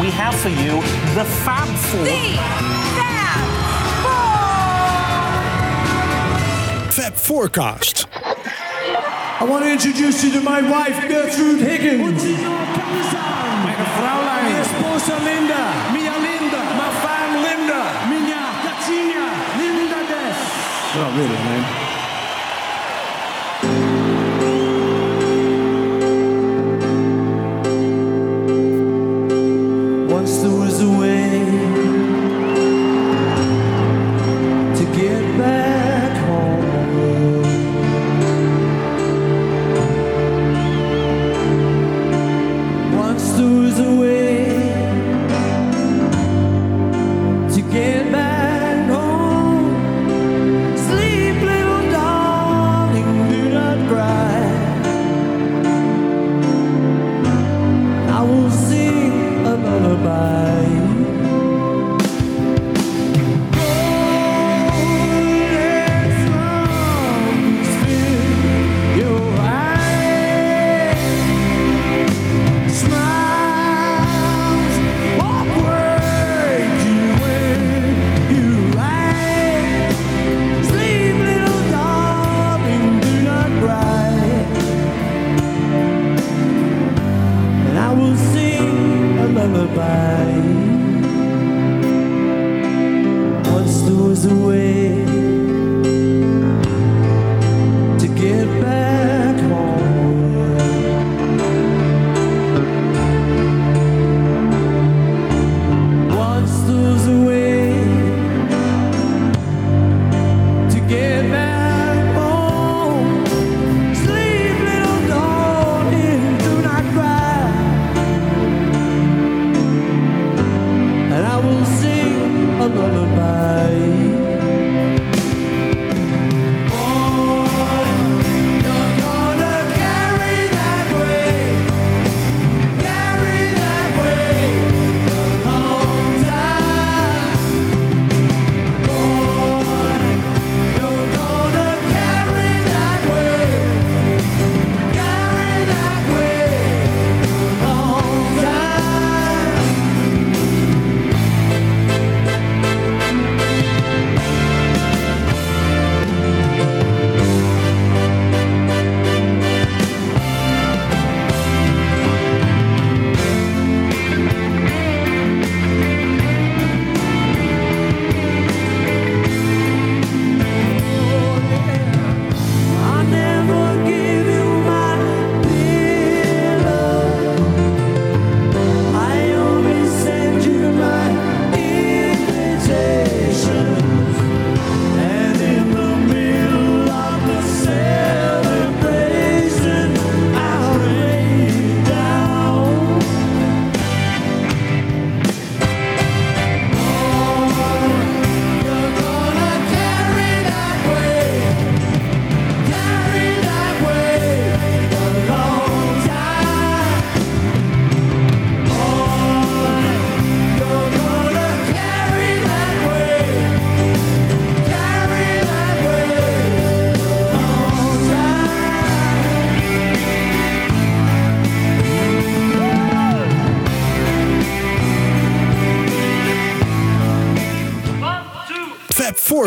we have for you the Fab Four. The Fab Four. Fab Forecast. I want to introduce you to my wife, Gertrude Higgins. Mijn vrouwlijn. Mijn esposa Linda. Mia Linda. My fan Linda. Minha Katinha. Linda Des. Not really, man.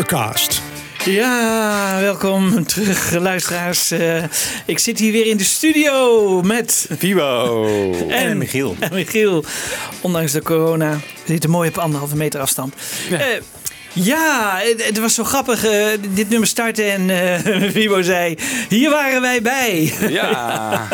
Forecast. Ja, welkom terug, luisteraars. Eh, ik zit hier weer in de studio met Vivo. en, Michiel. En Michiel, ondanks de corona. We zitten mooi op anderhalve meter afstand. Ja, ja het, was zo grappig. eh, dit nummer startte en eh Vivo zei: Hier waren wij bij. Ja.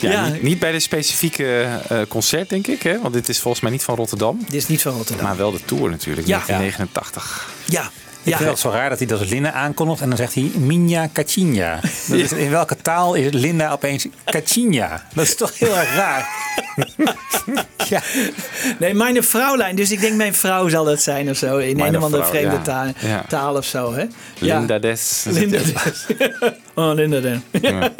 ja, Ja. Niet, niet bij de specifieke eh, concert, denk ik. Hè? Want dit is volgens mij niet van Rotterdam. Dit is niet van Rotterdam. Maar wel de tour natuurlijk, Ja. 1989. Ja, Ik ja. vind het zo raar dat hij dat als Linda aankondigt en dan zegt hij Minja. Dat is- In welke taal is Linda opeens Kacinha? Dat is toch heel erg raar. ja. Nee, mijn vrouwlijn. Dus ik denk mijn vrouw zal dat zijn of zo. In een of andere vreemde ja. taal, Ja. taal of zo. Hè? Linda Ja. Des. Linda Des. Oh, Linda dan. Ja.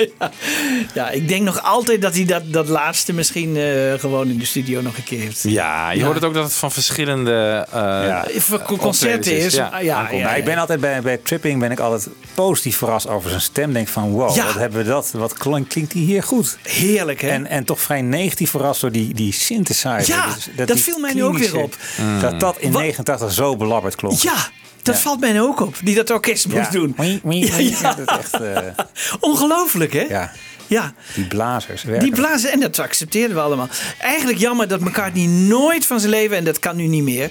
ja, ik denk nog altijd dat hij dat, dat laatste misschien eh, gewoon in de studio nog een keer heeft. Ja, je hoort het ook dat het van verschillende eh optredens concerten is. Ja. ja, Maar ik ben altijd bij, bij Tripping ben ik altijd positief verrast over zijn stem. Denk van wow, Ja. wat hebben we dat? Wat klink- klinkt hij hier goed? Heerlijk, hè? En, en toch vrij negatief verrast door die, die synthesizer. Ja, dat viel mij nu ook weer op. Dat dat in Wat- 89 zo belabberd klonk. ja, dat Ja. valt mij nu ook op. Die dat orkest moest Ja. doen. Ja. Dat echt, eh, Ongelooflijk, hè? ja, ja. die blazers. werken. Die blazen, en dat accepteerden we allemaal. Eigenlijk jammer dat McCartney nooit van zijn leven, en dat kan nu niet meer,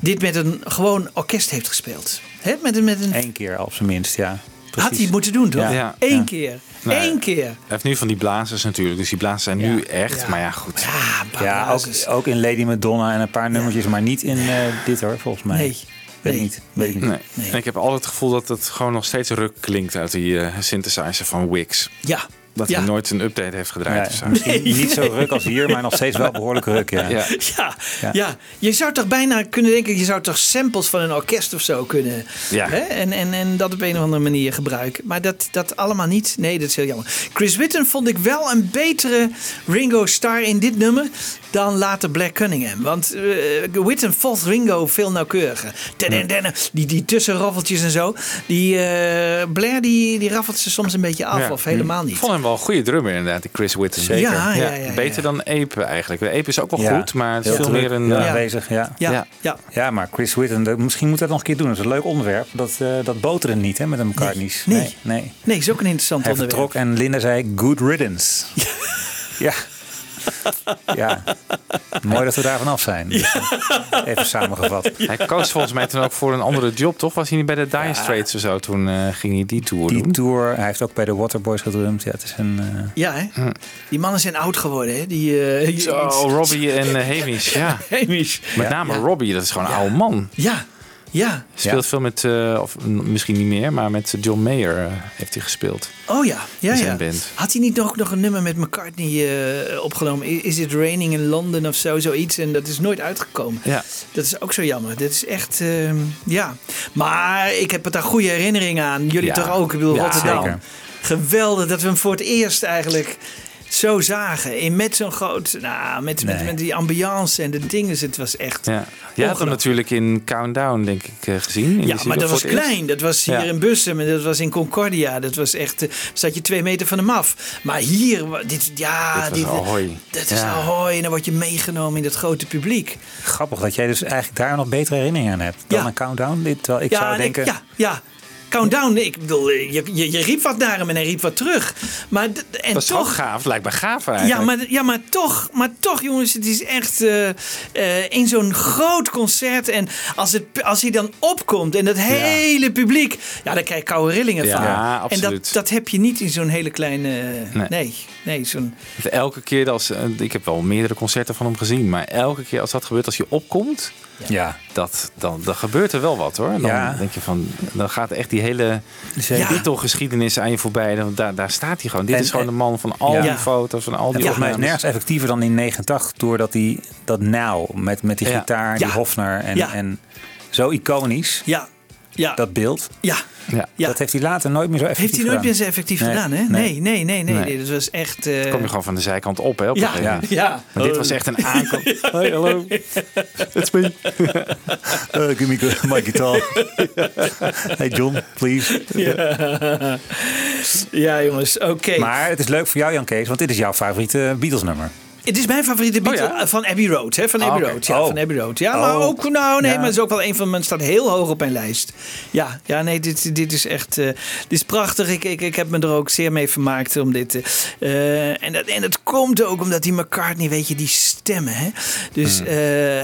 dit met een gewoon orkest heeft gespeeld. Hè? Met, een- met een, Eén keer op zijn minst, ja. Had hij moeten doen, toch? Ja. Ja. Eén Ja. keer. Nee. Eén keer. Hij heeft nu van die blazers natuurlijk. Dus die blazers zijn nu echt. Ja. Maar ja, goed. Ja, ook, ook in Lady Madonna en een paar nummertjes, maar niet in eh, dit hoor, volgens mij. Nee. Weet niet. Weet niet. Nee. Nee. En ik heb altijd het gevoel dat het gewoon nog steeds ruk klinkt uit die eh, synthesizer van Wix. Ja. Dat ja. hij nooit een update heeft gedraaid. Ja, of zo. misschien Nee, niet zo ruk als hier, maar nog steeds wel behoorlijk ruk. Ja. Ja. Ja, ja. Ja. je zou toch bijna kunnen denken, je zou toch samples van een orkest of zo kunnen. Ja. Hè? En, en, en dat op een of andere manier gebruiken. Maar dat, dat allemaal niet. Nee, dat is heel jammer. Chris Witten vond ik wel een betere Ringo Starr in dit nummer dan later Black Cunningham. Want eh Witten volgt Ringo veel nauwkeuriger. Tenen, tenen, Die, die tussenraffeltjes en zo. Die eh, Blair die, die raffelt ze soms een beetje af Ja. of helemaal Ik niet. Wel een goede drummer inderdaad, die Chris Witten. Zeker. Ja, ja, ja, ja. Beter dan Ape eigenlijk. De Ape is ook wel Ja. goed, maar het is Heel veel druk, meer een... ja, eh, aanwezig. Ja. Ja, Ja. ja. ja, maar Chris Whitten, misschien moet dat nog een keer doen. Dat is een leuk onderwerp. Dat, eh dat boteren niet hè, met een McCartney's. Nee. nee. nee. Nee, is ook een interessant Hij onderwerp. vertrok en Linda zei good riddance. Ja. Ja. Mooi dat we daar vanaf zijn. Dus, eh, Even samengevat. Hij koos volgens mij toen ook voor een andere job, toch? Was hij niet bij de Dire Straits of zo? Toen eh, ging hij die tour Die doen. tour, hij heeft ook bij de Waterboys gedrumd. Ja, het is een... eh, Ja, hè? Die mannen zijn oud geworden, hè? Die, eh Zo, Robbie en eh, Hamish, ja. Hamish. Met name Ja. Robbie, dat is gewoon een oude man. Ja, ja. Speelt Ja. veel met, eh, of misschien niet meer, maar met John Mayer eh, heeft hij gespeeld. Oh ja, ja, In zijn ja. band. Had hij niet nog, nog een nummer met McCartney eh, opgenomen? Is It Raining in London of zo, zoiets? En dat is nooit uitgekomen. Ja. Dat is ook zo jammer. Dat is echt, ehm, ja. Maar ik heb er daar goede herinneringen aan. Jullie Ja. toch ook? Ik bedoel, Ja, Rotterdam. zeker. Geweldig dat we hem voor het eerst eigenlijk zo zagen. In met zo'n groot, nou, met, met, Nee. met die ambiance en de dingen. Het was echt... Ja. Jij had hem natuurlijk in Countdown, denk ik, eh, gezien. In Ja, maar dat was klein. Dat was hier Ja. in Bussum en dat was in Concordia. Dat was echt, eh, zat je twee meter van hem af. Maar hier, dit, ja, Dit was Ahoy. Dat is Ja. Ahoy en dan word je meegenomen in dat grote publiek. Grappig dat jij dus eigenlijk daar nog betere herinneringen aan hebt dan Ja. een countdown. Dit, terwijl ik ja, zou en denken, ik, ja, ja. Countdown, ik bedoel, eh, je, je, je riep wat naar hem en hij riep wat terug. Maar, en Dat is toch gaaf, lijkt me gaaf ja eigenlijk. maar, ja, maar toch, maar toch, jongens, het is echt eh, eh, in zo'n groot concert. En als, het, als hij dan opkomt en dat hele publiek, ja, daar krijg je koude rillingen Ja, van. ja, en absoluut. dat, dat heb je niet in zo'n hele kleine. Nee. Nee, nee, zo'n. Elke keer als, ik heb wel meerdere concerten van hem gezien, maar elke keer als dat gebeurt, als je opkomt, ja, dat, dan, dan gebeurt er wel wat hoor. Dan Ja. denk je van, dan gaat echt die hele Zeker. Beatle-geschiedenis aan je voorbij. Dan, daar, daar staat hij gewoon. Dit En- is gewoon de man van al Ja. die foto's, van al die En volgens mij is nergens effectiever dan in 89 doordat hij dat nou met, met die gitaar, die Hofner en, en zo iconisch, Ja, ja, dat beeld. ja. Ja. Ja. Dat heeft hij later nooit meer zo effectief Heeft hij nooit gedaan. meer zo effectief Nee, gedaan, hè? nee. Nee, nee, nee, nee. Nee. nee. Dat was echt. eh, kom je gewoon van de zijkant op hè, op ja, ja, ja. Maar dit was echt een aankomst. Hey, hallo. It's me. Uh, give me my guitar. hey John, please. Ja, jongens, oké. Maar het is leuk voor jou Jan Kees, want dit is jouw favoriete Beatles nummer. Het is mijn favoriete Beatle Oh ja? van Abbey Road. Hè? Van Abbey oké. Road. Ja, Oh. van Abbey Road. Ja, maar Oh. ook, nou nee, Ja. maar het is ook wel een van mijn, staat heel hoog op mijn lijst. Ja, ja nee, dit, dit is echt, eh, dit is prachtig. Ik, ik, ik heb me er ook zeer mee vermaakt om dit. eh, eh, en, dat, en dat komt ook omdat die McCartney, weet je, die stemmen. Hè? Dus Hmm. eh,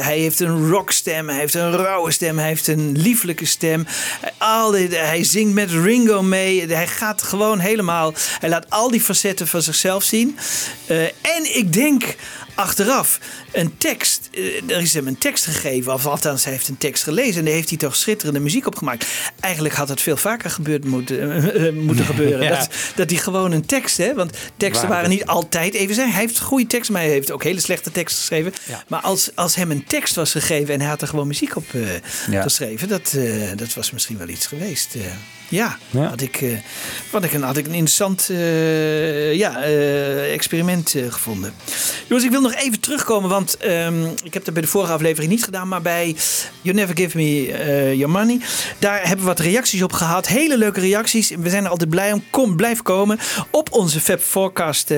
hij heeft een rockstem, hij heeft een rauwe stem, hij heeft een lieflijke stem. Hij- Al dit, hij zingt met Ringo mee. Hij gaat gewoon helemaal, hij laat al die facetten van zichzelf zien. Eh, en ik denk achteraf een tekst. eh, er is hem een tekst gegeven, of althans, hij heeft een tekst gelezen en daar heeft hij toch schitterende muziek op gemaakt. Eigenlijk had het veel vaker gebeurd moeten, eh, eh, moeten gebeuren. Ja. Dat, dat hij gewoon een tekst, hè? Want teksten Waar- waren niet altijd even zijn. Hij heeft goede teksten, maar hij heeft ook hele slechte teksten geschreven. Ja. Maar als, als hem een tekst was gegeven en hij had er gewoon muziek op eh, Ja. geschreven, dat, dat was misschien wel iets geweest. eh. Ja, Ja. Had, ik, eh, had, ik een, had ik een interessant eh, ja, eh, experiment gevonden. Jongens, ik wil nog even terugkomen, want ehm, ik heb dat bij de vorige aflevering niet gedaan, maar bij You Never Give Me Your Money, daar hebben we wat reacties op gehad. Hele leuke reacties. We zijn er altijd blij om. Kom, blijf komen op onze Fab Forecast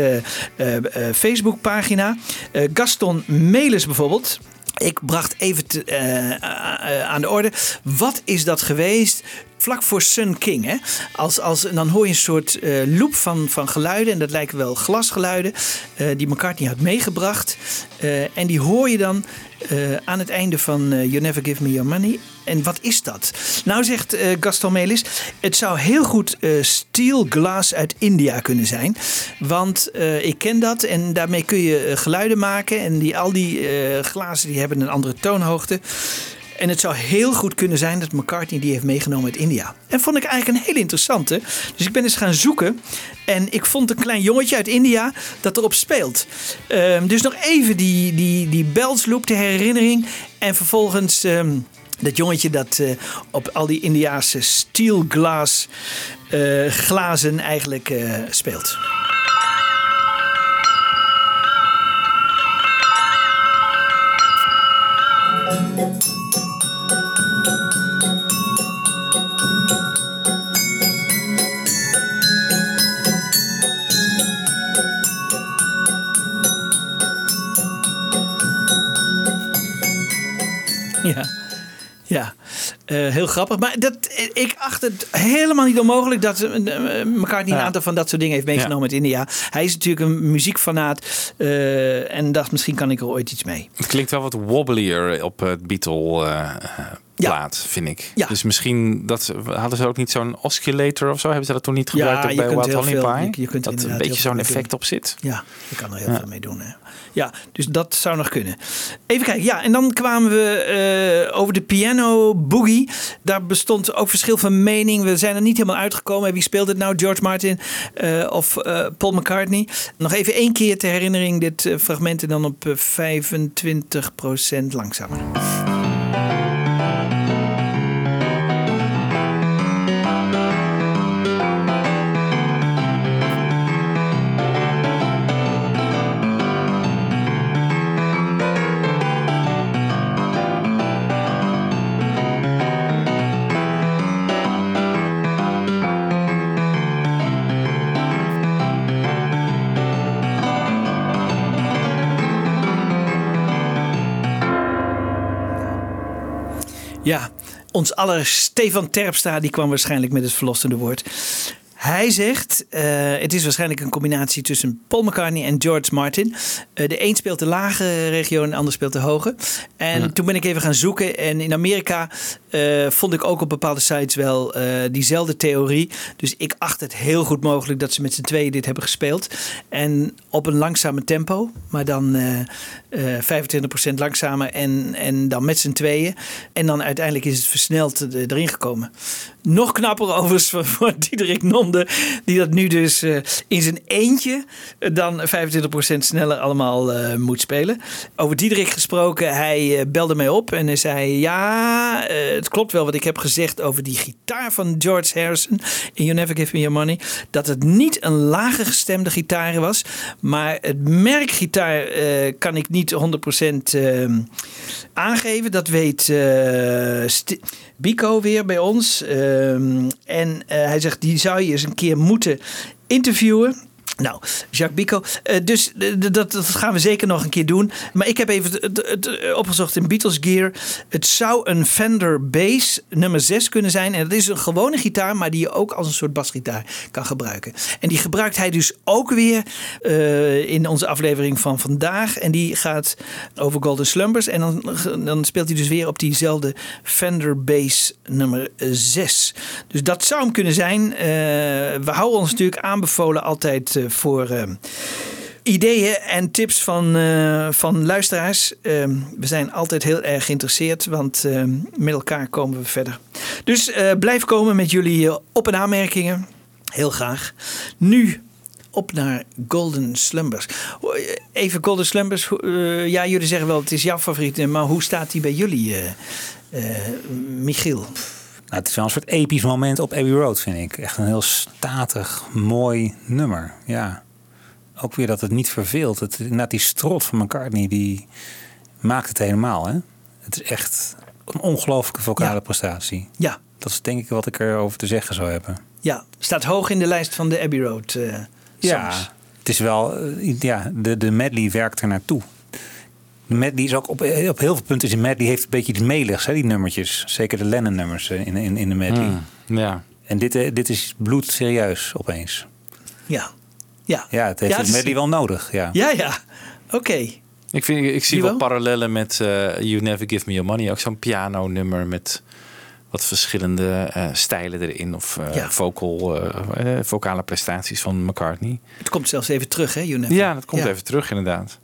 Facebookpagina. Eh, Gaston Melis bijvoorbeeld. Ik bracht even te- aan de orde. Wat is dat geweest? Vlak voor Sun King. Hè? Als, als, dan hoor je een soort eh, loop van, van geluiden. En dat lijken wel glasgeluiden. eh, die McCartney had meegebracht. Eh, en die hoor je dan aan het einde van You Never Give Me Your Money. En wat is dat? Nou zegt Gaston Melis. Het zou heel goed steel glass uit India kunnen zijn. Want ik ken dat. En daarmee kun je geluiden maken. En die, al die glazen die hebben een andere toonhoogte. En het zou heel goed kunnen zijn dat McCartney die heeft meegenomen uit India. En vond ik eigenlijk een hele interessante. Dus ik ben eens gaan zoeken. En ik vond een klein jongetje uit India dat erop speelt. Ehm, dus nog even die, die, die de herinnering. En vervolgens ehm, dat jongetje dat eh, op al die Indiaanse steel glass eh, glazen eigenlijk eh, speelt. Ja. Ja, Eh, heel grappig. Maar dat, ik acht het helemaal niet onmogelijk dat uh, McCartney een Ja. aantal van dat soort dingen heeft meegenomen uit India. Hij is natuurlijk een muziekfanaat eh, en dacht misschien kan ik er ooit iets mee. Het klinkt wel wat wobblier op het Beatle eh, Ja. plaat, vind ik. Ja. Dus misschien dat, hadden ze ook niet zo'n oscillator of zo? Hebben ze dat toen niet gebruikt Ja, bij Wild Honey Pie? je- je kunt er dat een beetje zo'n effect doen. op zit. Ja, je kan er heel veel mee doen. Hè. Ja, dus dat zou nog kunnen. Even kijken. Ja, en dan kwamen we eh, over de piano boogie. Daar bestond ook verschil van mening. We zijn er niet helemaal uitgekomen. Wie speelt het nou? George Martin eh, of eh, Paul McCartney? Nog even één keer ter herinnering dit fragment en dan op eh, 25% langzamer. Ja, ons aller Stefan Terpstra die kwam waarschijnlijk met het verlossende woord. Hij zegt, eh, het is waarschijnlijk een combinatie tussen Paul McCartney en George Martin. Eh, de een speelt de lage regio en de ander speelt de hoge. En toen ben ik even gaan zoeken. En in Amerika eh, vond ik ook op bepaalde sites wel eh, diezelfde theorie. Dus ik acht het heel goed mogelijk dat ze met z'n tweeën dit hebben gespeeld. En op een langzame tempo, maar dan eh, eh, 25% langzamer en, en dan met z'n tweeën. En dan uiteindelijk is het versneld erin gekomen. Nog knapper overigens voor, voor Diederik Nonde, die dat nu dus in zijn eentje dan 25% sneller allemaal moet spelen. Over Diederik gesproken, hij belde mij op en hij zei: Ja, het klopt wel wat ik heb gezegd over die gitaar van George Harrison in You Never Give Me Your Money. Dat het niet een lage gestemde gitaar was, maar het merk gitaar eh, kan ik niet 100% eh, aangeven. Dat weet eh, Sti- Bico weer bij ons. Ehm, en eh, hij zegt, die zou je eens een keer moeten interviewen. Nou, Jacques Bico. eh, dus eh, dat, dat gaan we zeker nog een keer doen. Maar ik heb even het opgezocht in Beatles Gear. Het zou een Fender Bass nummer 6 kunnen zijn. En dat is een gewone gitaar, maar die je ook als een soort basgitaar kan gebruiken. En die gebruikt hij dus ook weer eh, in onze aflevering van vandaag. En die gaat over Golden Slumbers. En dan, dan speelt hij dus weer op diezelfde Fender Bass nummer 6. Dus dat zou hem kunnen zijn. Eh, we houden ons natuurlijk aanbevolen altijd eh, voor eh, ideeën en tips van, eh, van luisteraars. Eh, we zijn altijd heel erg geïnteresseerd, want eh, met elkaar komen we verder. Dus eh, blijf komen met jullie eh, op- en aanmerkingen. Heel graag. Nu op naar Golden Slumbers. Even Golden Slumbers. ja, jullie zeggen wel het is jouw favoriet, maar hoe staat die bij jullie, Michiel? Nou, het is wel een soort episch moment op Abbey Road, vind ik. Echt een heel statig, mooi nummer. Ja. Ook weer dat het niet verveelt. Het, inderdaad, die strot van McCartney, die maakt het helemaal. Hè? Het is echt een ongelooflijke vocale Ja. prestatie. Ja, Dat is denk ik wat ik erover te zeggen zou hebben. ja. Staat hoog in de lijst van de Abbey Road eh Ja, het is wel, eh, ja, de, de medley werkt er naartoe. Medley is ook op, eh, op heel veel punten is een medley heeft een beetje iets meligs, hè, die nummertjes. Zeker de Lennon nummers eh, in, in, in de medley. Hmm, Ja. En dit, eh, dit is bloedserieus opeens. Ja. Ja. Ja, het heeft Ja, is- medley wel nodig. Ja. Ja, ja. Oké. Ik, vind, ik zie Die wel wel? parallellen met eh, You Never Give Me Your Money. Ook zo'n piano-nummer met wat verschillende eh, stijlen erin. Of eh, Ja. vocal, vocale prestaties van McCartney. Het komt zelfs even terug, hè, You Never? Ja, dat komt Ja. even terug inderdaad.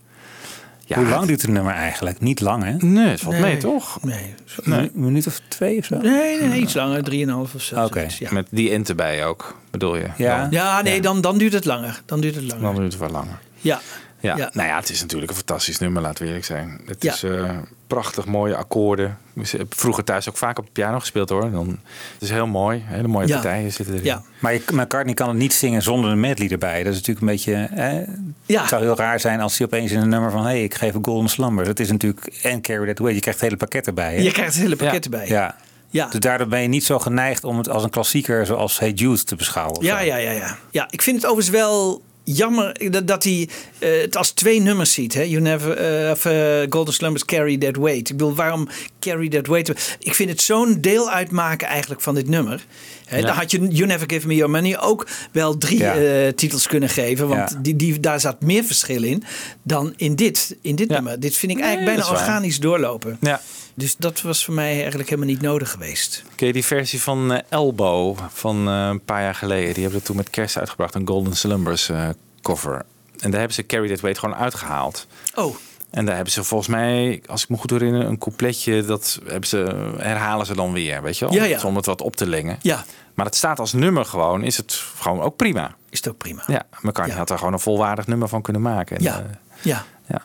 Ja, Hoe lang duurt het nummer eigenlijk? Niet lang, hè? Nee, het valt Nee. mee toch? Nee. Een minuut of twee of zo? Nee, nee, iets langer. Drieënhalf of zo. Oké. Ja. Met die int erbij ook, bedoel je? Ja. Dan, ja, nee, Ja. Dan, dan duurt het langer. Dan duurt het langer. dan duurt het wel langer. Ja. Ja. Ja. nou ja, het is natuurlijk een fantastisch nummer, laten we eerlijk zijn. Het Ja. is eh, prachtig mooie akkoorden. Ik heb vroeger thuis ook vaak op de piano gespeeld hoor. Dan, het is heel mooi, hele mooie Ja. partijen zitten erin. Ja. Maar je, McCartney kan het niet zingen zonder een medley erbij. Dat is natuurlijk een beetje... Hè, Ja. Het zou heel raar zijn als hij opeens in een nummer van... hé, hey, ik geef een Golden Slumber. Dat is natuurlijk... En Carry That Way. Je krijgt het hele pakket erbij. Hè? Je krijgt het hele pakket Ja. erbij. Ja. Ja. Dus daardoor ben je niet zo geneigd om het als een klassieker... zoals Hey Jude te beschouwen. Ja, ja, ja, ja. Ja, ik vind het overigens wel jammer dat, dat hij eh, het als twee nummers ziet. Hè? You never, eh, of, eh, Golden Slumbers Carry That Weight. Ik bedoel, waarom Carry That Weight? Ik vind het zo'n deel uitmaken eigenlijk van dit nummer. Ja. Dan had je You Never Give Me Your Money ook wel drie Ja. titels kunnen geven. Want Ja. die, die, daar zat meer verschil in dan in dit, in dit nummer. Dit vind ik eigenlijk bijna organisch doorlopen. Ja. Dus dat was voor mij eigenlijk helemaal niet nodig geweest. Ken je die versie van eh, Elbow van eh, een paar jaar geleden? Die hebben het toen met kerst uitgebracht, een Golden Slumbers eh, cover. En daar hebben ze Carry That Weight gewoon uitgehaald. Oh, En daar hebben ze volgens mij, als ik me goed herinner, een coupletje. Dat hebben ze, herhalen ze dan weer, weet je wel? Ja, ja. Om het wat op te lengen. ja. Maar het staat als nummer gewoon, is het gewoon ook prima. Is het ook prima. Ja, McCartney Ja. had er gewoon een volwaardig nummer van kunnen maken. En, Ja. ja. ja.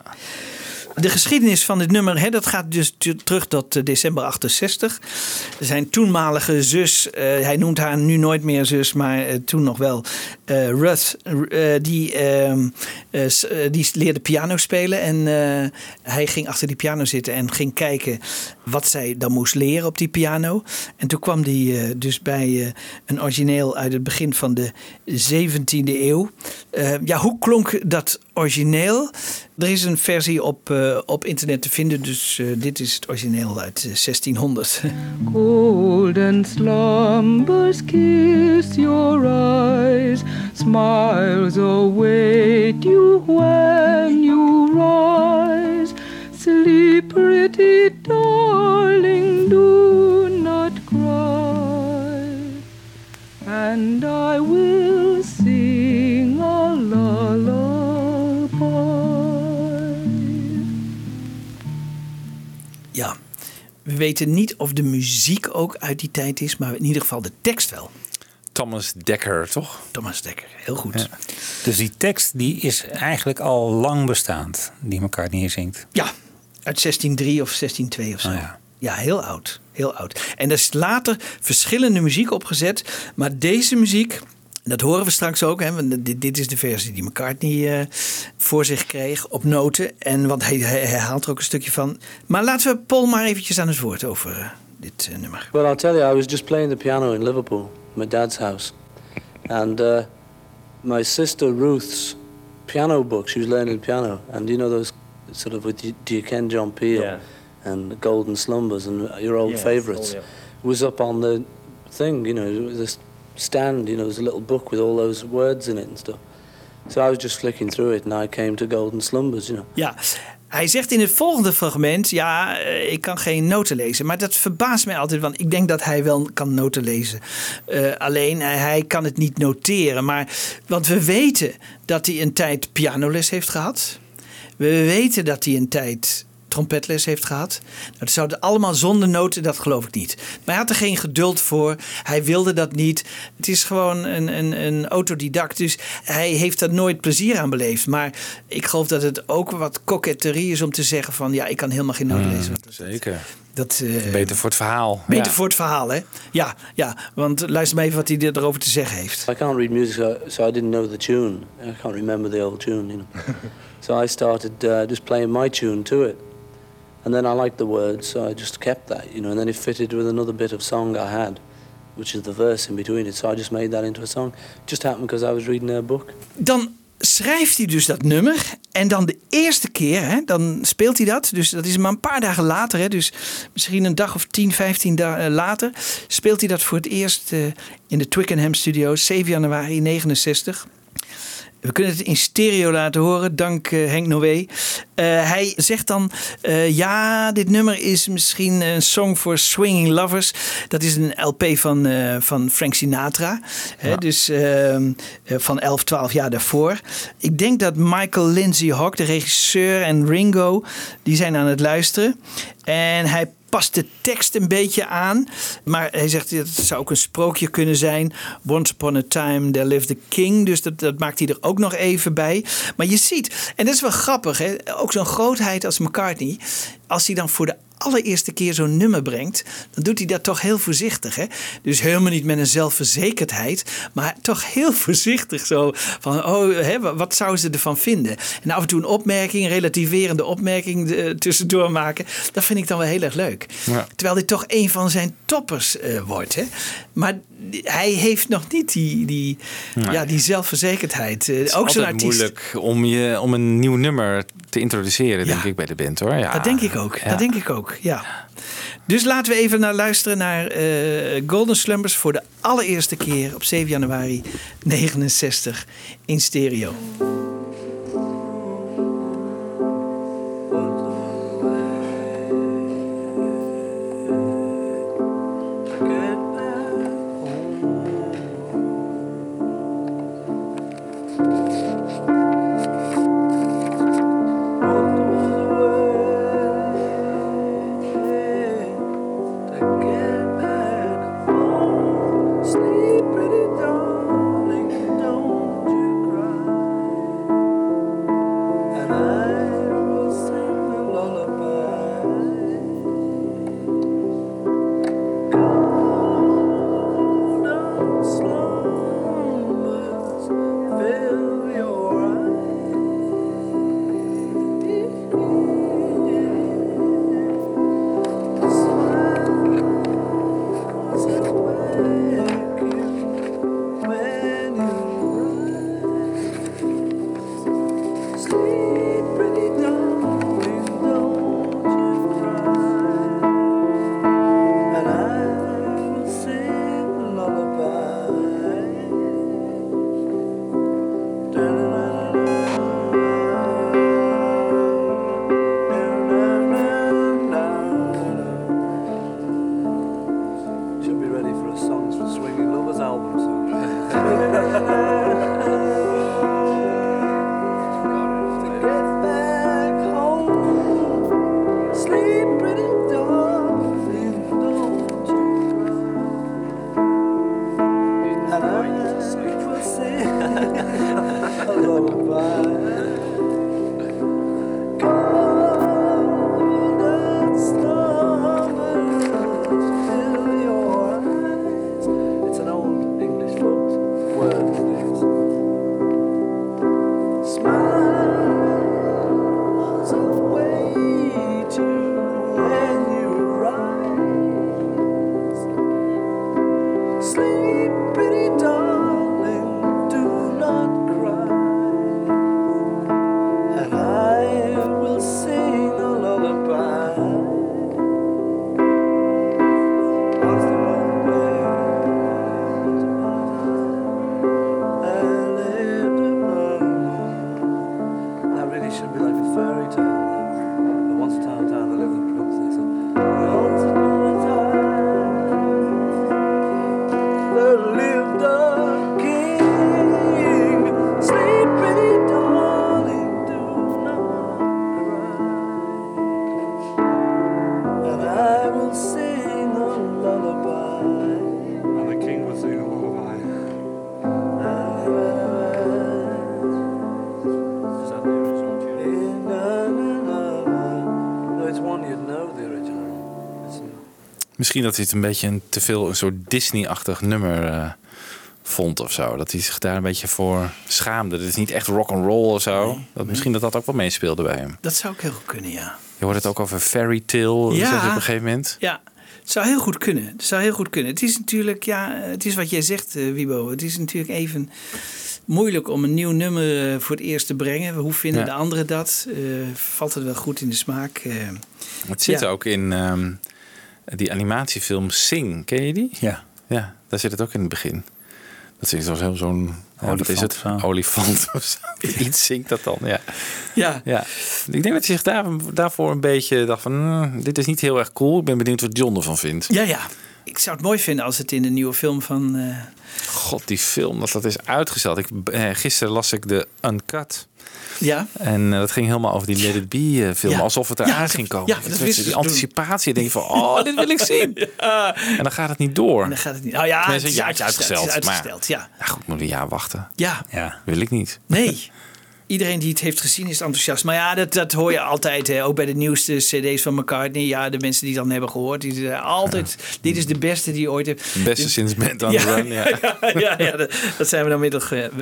De geschiedenis van dit nummer, hè, dat gaat dus terug tot eh, december 68. Zijn toenmalige zus, eh, hij noemt haar nu nooit meer zus, maar eh, toen nog wel, eh, Ruth, eh, die, ehm, eh, die leerde piano spelen. En hij ging achter die piano zitten en ging kijken wat zij dan moest leren op die piano. En toen kwam hij dus bij een origineel uit het begin van de 17e eeuw. Ja, hoe klonk dat origineel? Er is een versie op, op internet te vinden, dus dit is het origineel uit eh, 1600. Golden slumbers kiss your eyes, smiles await you when you rise. Sleep, pretty darling, do not cry, and I will sing a lullaby. ja, we weten niet of de muziek ook uit die tijd is, maar in ieder geval de tekst wel. Thomas Dekker, toch? Thomas Dekker, heel goed. Ja. Dus die tekst die is eigenlijk al lang bestaand. Die McCartney hier zingt. Ja, uit 1603 of 1602 of zo. Oh ja. ja. heel oud. Heel oud. En er is later verschillende muziek opgezet. Maar deze muziek, dat horen we straks ook. Hè, want dit, dit is de versie die McCartney eh, voor zich kreeg op noten. En want hij, hij, hij haalt er ook een stukje van. Maar laten we Paul maar eventjes aan het woord over eh, dit eh, nummer. Well, I'll tell you, I was just playing the piano in Liverpool, my dad's house, and uh, my sister Ruth's piano book. She was learning piano, and you know those sort of with Do You Ken John Peel Yeah. and Golden Slumbers and your old Yeah, favourites oh, yeah. was up on the thing. You know, this stand. You know, there's a little book with all those words in it and stuff. So I was just flicking through it, and I came to Golden Slumbers. You know. Ja, hij zegt in het volgende fragment: Ja, eh, ik kan geen noten lezen. Maar dat verbaast mij altijd, want ik denk dat hij wel kan noten lezen. Eh, alleen hij, hij kan het niet noteren. Maar, want we weten dat hij een tijd pianoles heeft gehad. We weten dat hij een tijd trompetles heeft gehad. Dat zouden allemaal zonder noten, dat geloof ik niet. Maar hij had er geen geduld voor. Hij wilde dat niet. Het is gewoon een, een, een autodidact. Dus hij heeft er nooit plezier aan beleefd. Maar ik geloof dat het ook wat koketterie is om te zeggen van... ja, ik kan helemaal geen noten lezen. Zeker. Dat, uh, beter voor het verhaal. Beter ja. voor het verhaal, hè? Ja, ja, want luister maar even wat hij erover te zeggen heeft. I can't read music, so, so I didn't know the tune. I can't remember the old tune, you know. so I started uh, just playing my tune to it. And then I liked the words, so I just kept that, you know. And then it fitted with another bit of song I had, which is the verse in between it. So I just made that into a song. It just happened because I was reading a book. Dan schrijft hij dus dat nummer. En dan de eerste keer, hè, dan speelt hij dat. Dus dat is maar een paar dagen later. Hè, dus misschien een dag of 10, 15 dagen later. Speelt hij dat voor het eerst uh, in de Twickenham Studios. 7 januari 69. We kunnen het in stereo laten horen, dank uh, Henk Noé. Uh, hij zegt dan: uh, Ja, dit nummer is misschien een song voor Swinging Lovers. Dat is een LP van, van Frank Sinatra. Ja. Hè, dus ehm, van 11, 12 jaar daarvoor. Ik denk dat Michael Lindsay Hawk, de regisseur, en Ringo, die zijn aan het luisteren. En hij past de tekst een beetje aan. Maar hij zegt het zou ook een sprookje kunnen zijn. Once upon a time there lived a king. Dus dat, dat maakt hij er ook nog even bij. Maar je ziet, en dat is wel grappig, hè? ook zo'n grootheid als McCartney. Als hij dan voor de allereerste keer zo'n nummer brengt, dan doet hij dat toch heel voorzichtig. Hè? Dus helemaal niet met een zelfverzekerdheid, maar toch heel voorzichtig. Zo van, oh, hè, wat zouden ze ervan vinden? En af en toe een opmerking, een relativerende opmerking uh, tussendoor maken. Dat vind ik dan wel heel erg leuk. Ja. Terwijl dit toch een van zijn toppers uh, wordt. Hè? Maar hij heeft nog niet die, die, nee. ja, die zelfverzekerdheid. Uh, het is ook zo'n artiest. moeilijk om, je, om een nieuw nummer te introduceren, denk ik, bij de band hoor. Ja. Dat denk ik ook. Dat denk ik ook, ja. Dus laten we even naar luisteren naar uh, Golden Slumbers voor de allereerste keer op 7 januari 69 in stereo. Misschien dat hij het een beetje een te veel een soort Disney-achtig nummer eh, vond of zo. Dat hij zich daar een beetje voor schaamde. Dat is niet echt rock and roll of zo. dat, misschien dat dat ook wel meespeelde bij hem. Dat zou ook heel goed kunnen, ja. Je hoort het ook over fairy tale, Ja. op een gegeven moment. Ja, het zou heel goed kunnen. Het zou heel goed kunnen. Het is natuurlijk, ja, het is wat jij zegt, eh, Wibo. Het is natuurlijk even moeilijk om een nieuw nummer eh, voor het eerst te brengen. Hoe vinden Ja. de anderen dat? Valt het wel goed in de smaak? Het zit Ja. ook in ehm, die animatiefilm Sing. Ken je die? Ja. Ja, daar zit het ook in het begin. Dat is zo'n heel zo'n ja, wat is het? Olifant of zo. Olifant of zo. Iets zingt dat dan, ja. ja. ja. Ik denk dat hij zich daar, daarvoor een beetje dacht van... "Hmm, dit is niet heel erg cool. Ik ben benieuwd wat John ervan vindt. ja, ja. Ik zou het mooi vinden als het in de nieuwe film van... eh, God, die film, dat, dat is uitgesteld. Ik, eh, gisteren las ik de Uncut. Ja, En eh, dat ging helemaal over die Let It Be eh, film. Alsof het eraan ging komen. ja, dat ze die anticipatie. denk je van, oh, dit wil ik zien. En dan gaat het niet door. en dan gaat het niet. Oh ja, het is uitgesteld. Uitgesteld, ja. Goed, moet een jaar wachten. Ja, Ja. Wil ik niet. nee. Iedereen die het heeft gezien is enthousiast. Maar ja, dat, dat hoor je altijd. Hè. Ook bij de nieuwste cd's van McCartney. Ja, de mensen die het dan hebben gehoord. Die zeggen altijd, dit is de beste die je ooit heeft. Beste Dus- sinds Bent on Ja, the Run. Ja. ja, dat, dat zijn we dan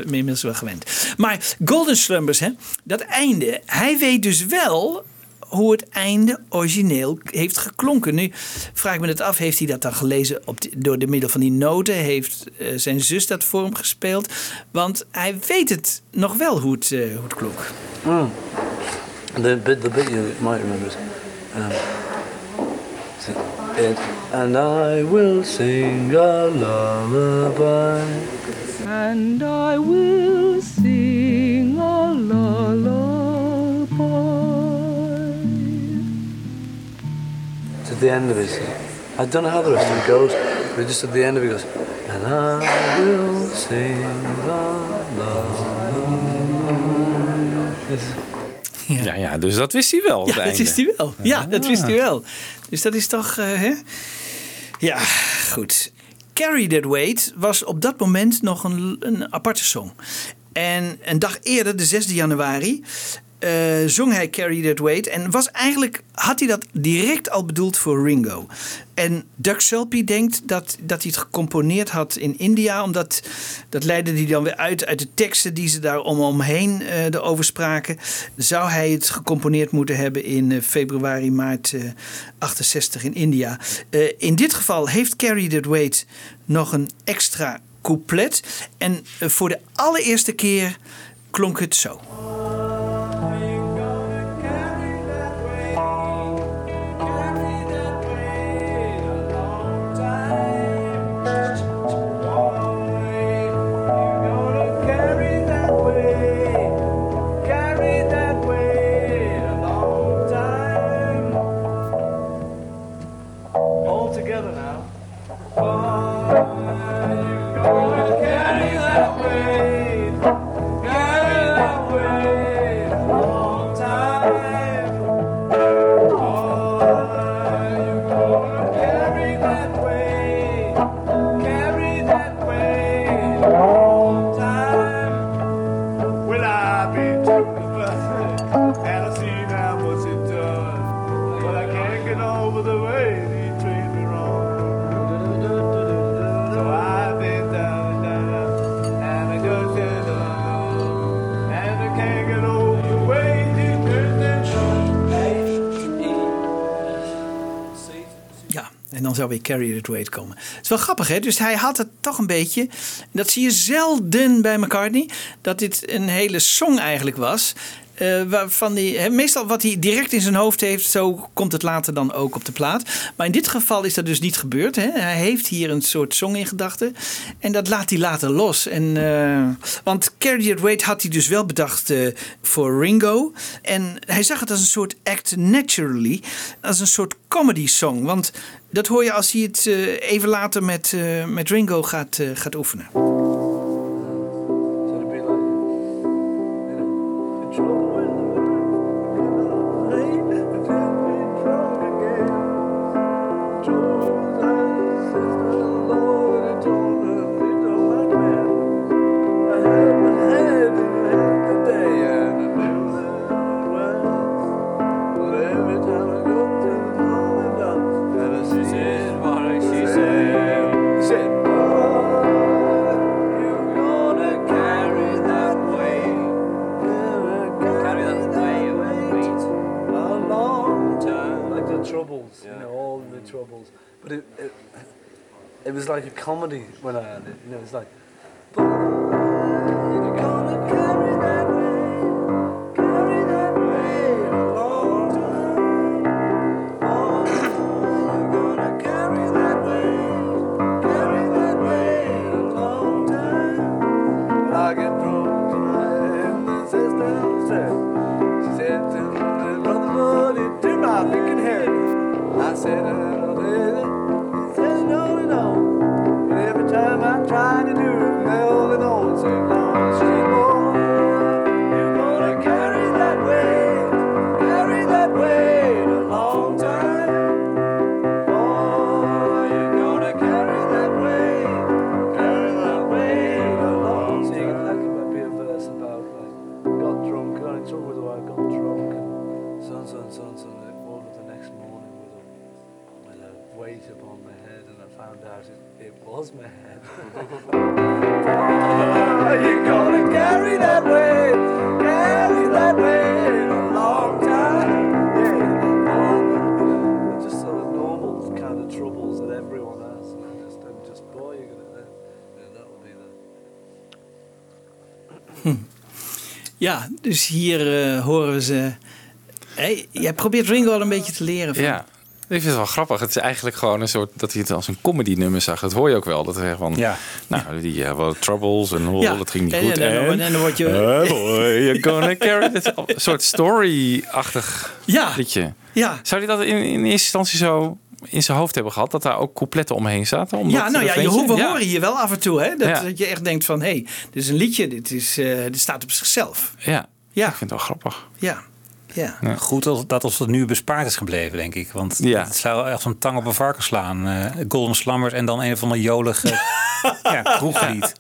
inmiddels wel gewend. Maar Golden Slumbers, hè, dat einde. Hij weet dus wel hoe het einde origineel heeft geklonken. Nu vraag ik me het af, heeft hij dat dan gelezen op de- door de middel van die noten? Heeft eh, zijn zus dat voor hem gespeeld? Want hij weet het nog wel hoe het, eh, hoe het klonk. The bit, the bit you might remember is, um, it, and I will sing a lullaby. and I will sing a lullaby. The end of it. I don't know how the rest of it goes, but just at the end of it goes, and I will sing. It's- Ja, ja, dus dat wist hij wel. Ja, het dat einde. wist hij wel. Ja, dat wist hij wel. Dus dat is toch, eh, hè? Ja, goed. Carry That Weight was op dat moment nog een, een aparte song. En een dag eerder, de 6 januari, eh, zong hij Carry That Weight. En was eigenlijk, had hij dat direct al bedoeld voor Ringo. En Doug Sulpy denkt dat, dat hij het gecomponeerd had in India. Omdat dat leidde hij dan weer uit uit de teksten die ze daar om omheen eh erover spraken. Zou hij het gecomponeerd moeten hebben in eh, februari, maart eh 68 in India. In dit geval heeft Carrie That Weight nog een extra couplet. En voor de allereerste keer klonk het zo. Carry That Weight komen. Het is wel grappig, hè? Dus hij had het toch een beetje. Dat zie je zelden bij McCartney. Dat dit een hele song eigenlijk was. eh, waarvan die, meestal wat hij direct in zijn hoofd heeft, zo komt het later dan ook op de plaat. Maar in dit geval is dat dus niet gebeurd. Hè? Hij heeft hier een soort song in gedachten. En dat laat hij later los. En, eh, want Carry That Weight had hij dus wel bedacht eh, voor Ringo. En hij zag het als een soort act naturally. Als een soort comedy song. Want dat hoor je als hij het eh, even later met, eh, met Ringo gaat, eh, gaat oefenen. troubles, yeah. you know, all mm. the troubles. But it, it, it was like a comedy when I had it, you know, it's like. Dus hier eh, horen we ze. Hey, jij probeert Ringo al een beetje te leren. Van. Ja. Ik vind het wel grappig. Het is eigenlijk gewoon een soort dat hij het als een comedy nummer zag. Dat hoor je ook wel. Dat hij van, Ja. nou, die uh, wel troubles en Ja. dat ging niet En- goed. en- en- en dan word je- Eh, boy, you're gonna carry it. Een soort story-achtig Ja. liedje. Ja. Zou hij dat in, in eerste instantie zo in zijn hoofd hebben gehad? Dat daar ook coupletten omheen zaten? Ja, nou ja, je we Ja. horen hier wel af en toe hè, dat, Ja. dat je echt denkt van... hé, hey, dit is een liedje, dit, is, eh, dit staat op zichzelf. Ja. Ja. ik vind het wel grappig. Ja, ja. Goed dat, dat ons dat nu bespaard is gebleven, denk ik. Want Ja. het zou echt zo'n tang op een varken slaan. Eh, Golden Slumbers en dan een van de jolige ja, kroeglied.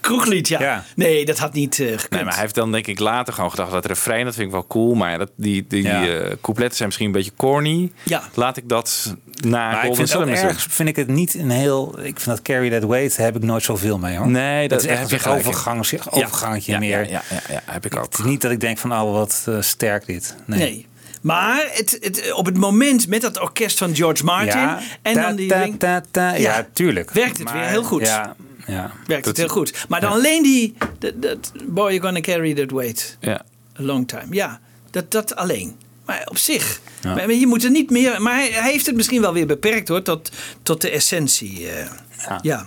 Kroeglied, ja. Ja. Nee, dat had niet eh gekund. Nee, maar hij heeft dan denk ik later gewoon gedacht dat refrein, dat vind ik wel cool. Maar dat, die, die Ja. eh, coupletten zijn misschien een beetje corny. Ja. Laat ik dat na Maar Golden doen. ergens, vind ik het niet een heel... Ik vind dat Carry That Weight heb ik nooit zoveel mee hoor. Nee, dat dat is heb echt je een overgangetje ja, meer. Ja, ja, ja, ja, heb ik ook. Het is niet dat ik denk van, oh wat sterk dit. Nee. Nee. Maar het, het, op het moment met dat orkest van George Martin... Ja, en ta, dan die ta, ring- ta, ta. Ja, Ja, tuurlijk. werkt het Maar, weer heel goed. Ja, ja. werkt het heel goed. Maar dan alleen die... Dat, boy, you're gonna carry that weight Ja. a long time. Ja, dat, dat alleen. Maar op zich. Ja. Maar je moet er niet meer... Maar hij, hij heeft het misschien wel weer beperkt hoor. Tot, tot de essentie. eh. Ja. ja.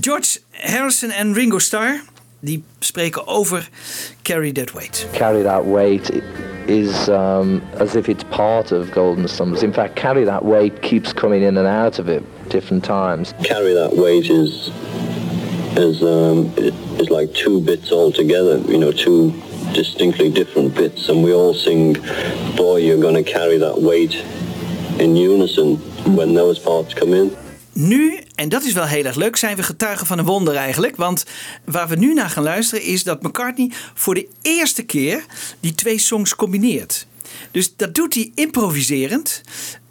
George Harrison en Ringo Starr... Die spreken over Carry That Weight. carry that weight is um, as if it's part of Golden Slumbers. In fact, carry that weight keeps coming in and out of it different times. carry that weight is is um, is like two bits all together. You know, two distinctly different bits, and we all sing, "Boy, you're going to carry that weight" in unison when those parts come in. Nu, en dat is wel heel erg leuk, zijn we getuigen van een wonder eigenlijk. Want waar we nu naar gaan luisteren is dat McCartney voor de eerste keer die twee songs combineert. Dus dat doet hij improviserend.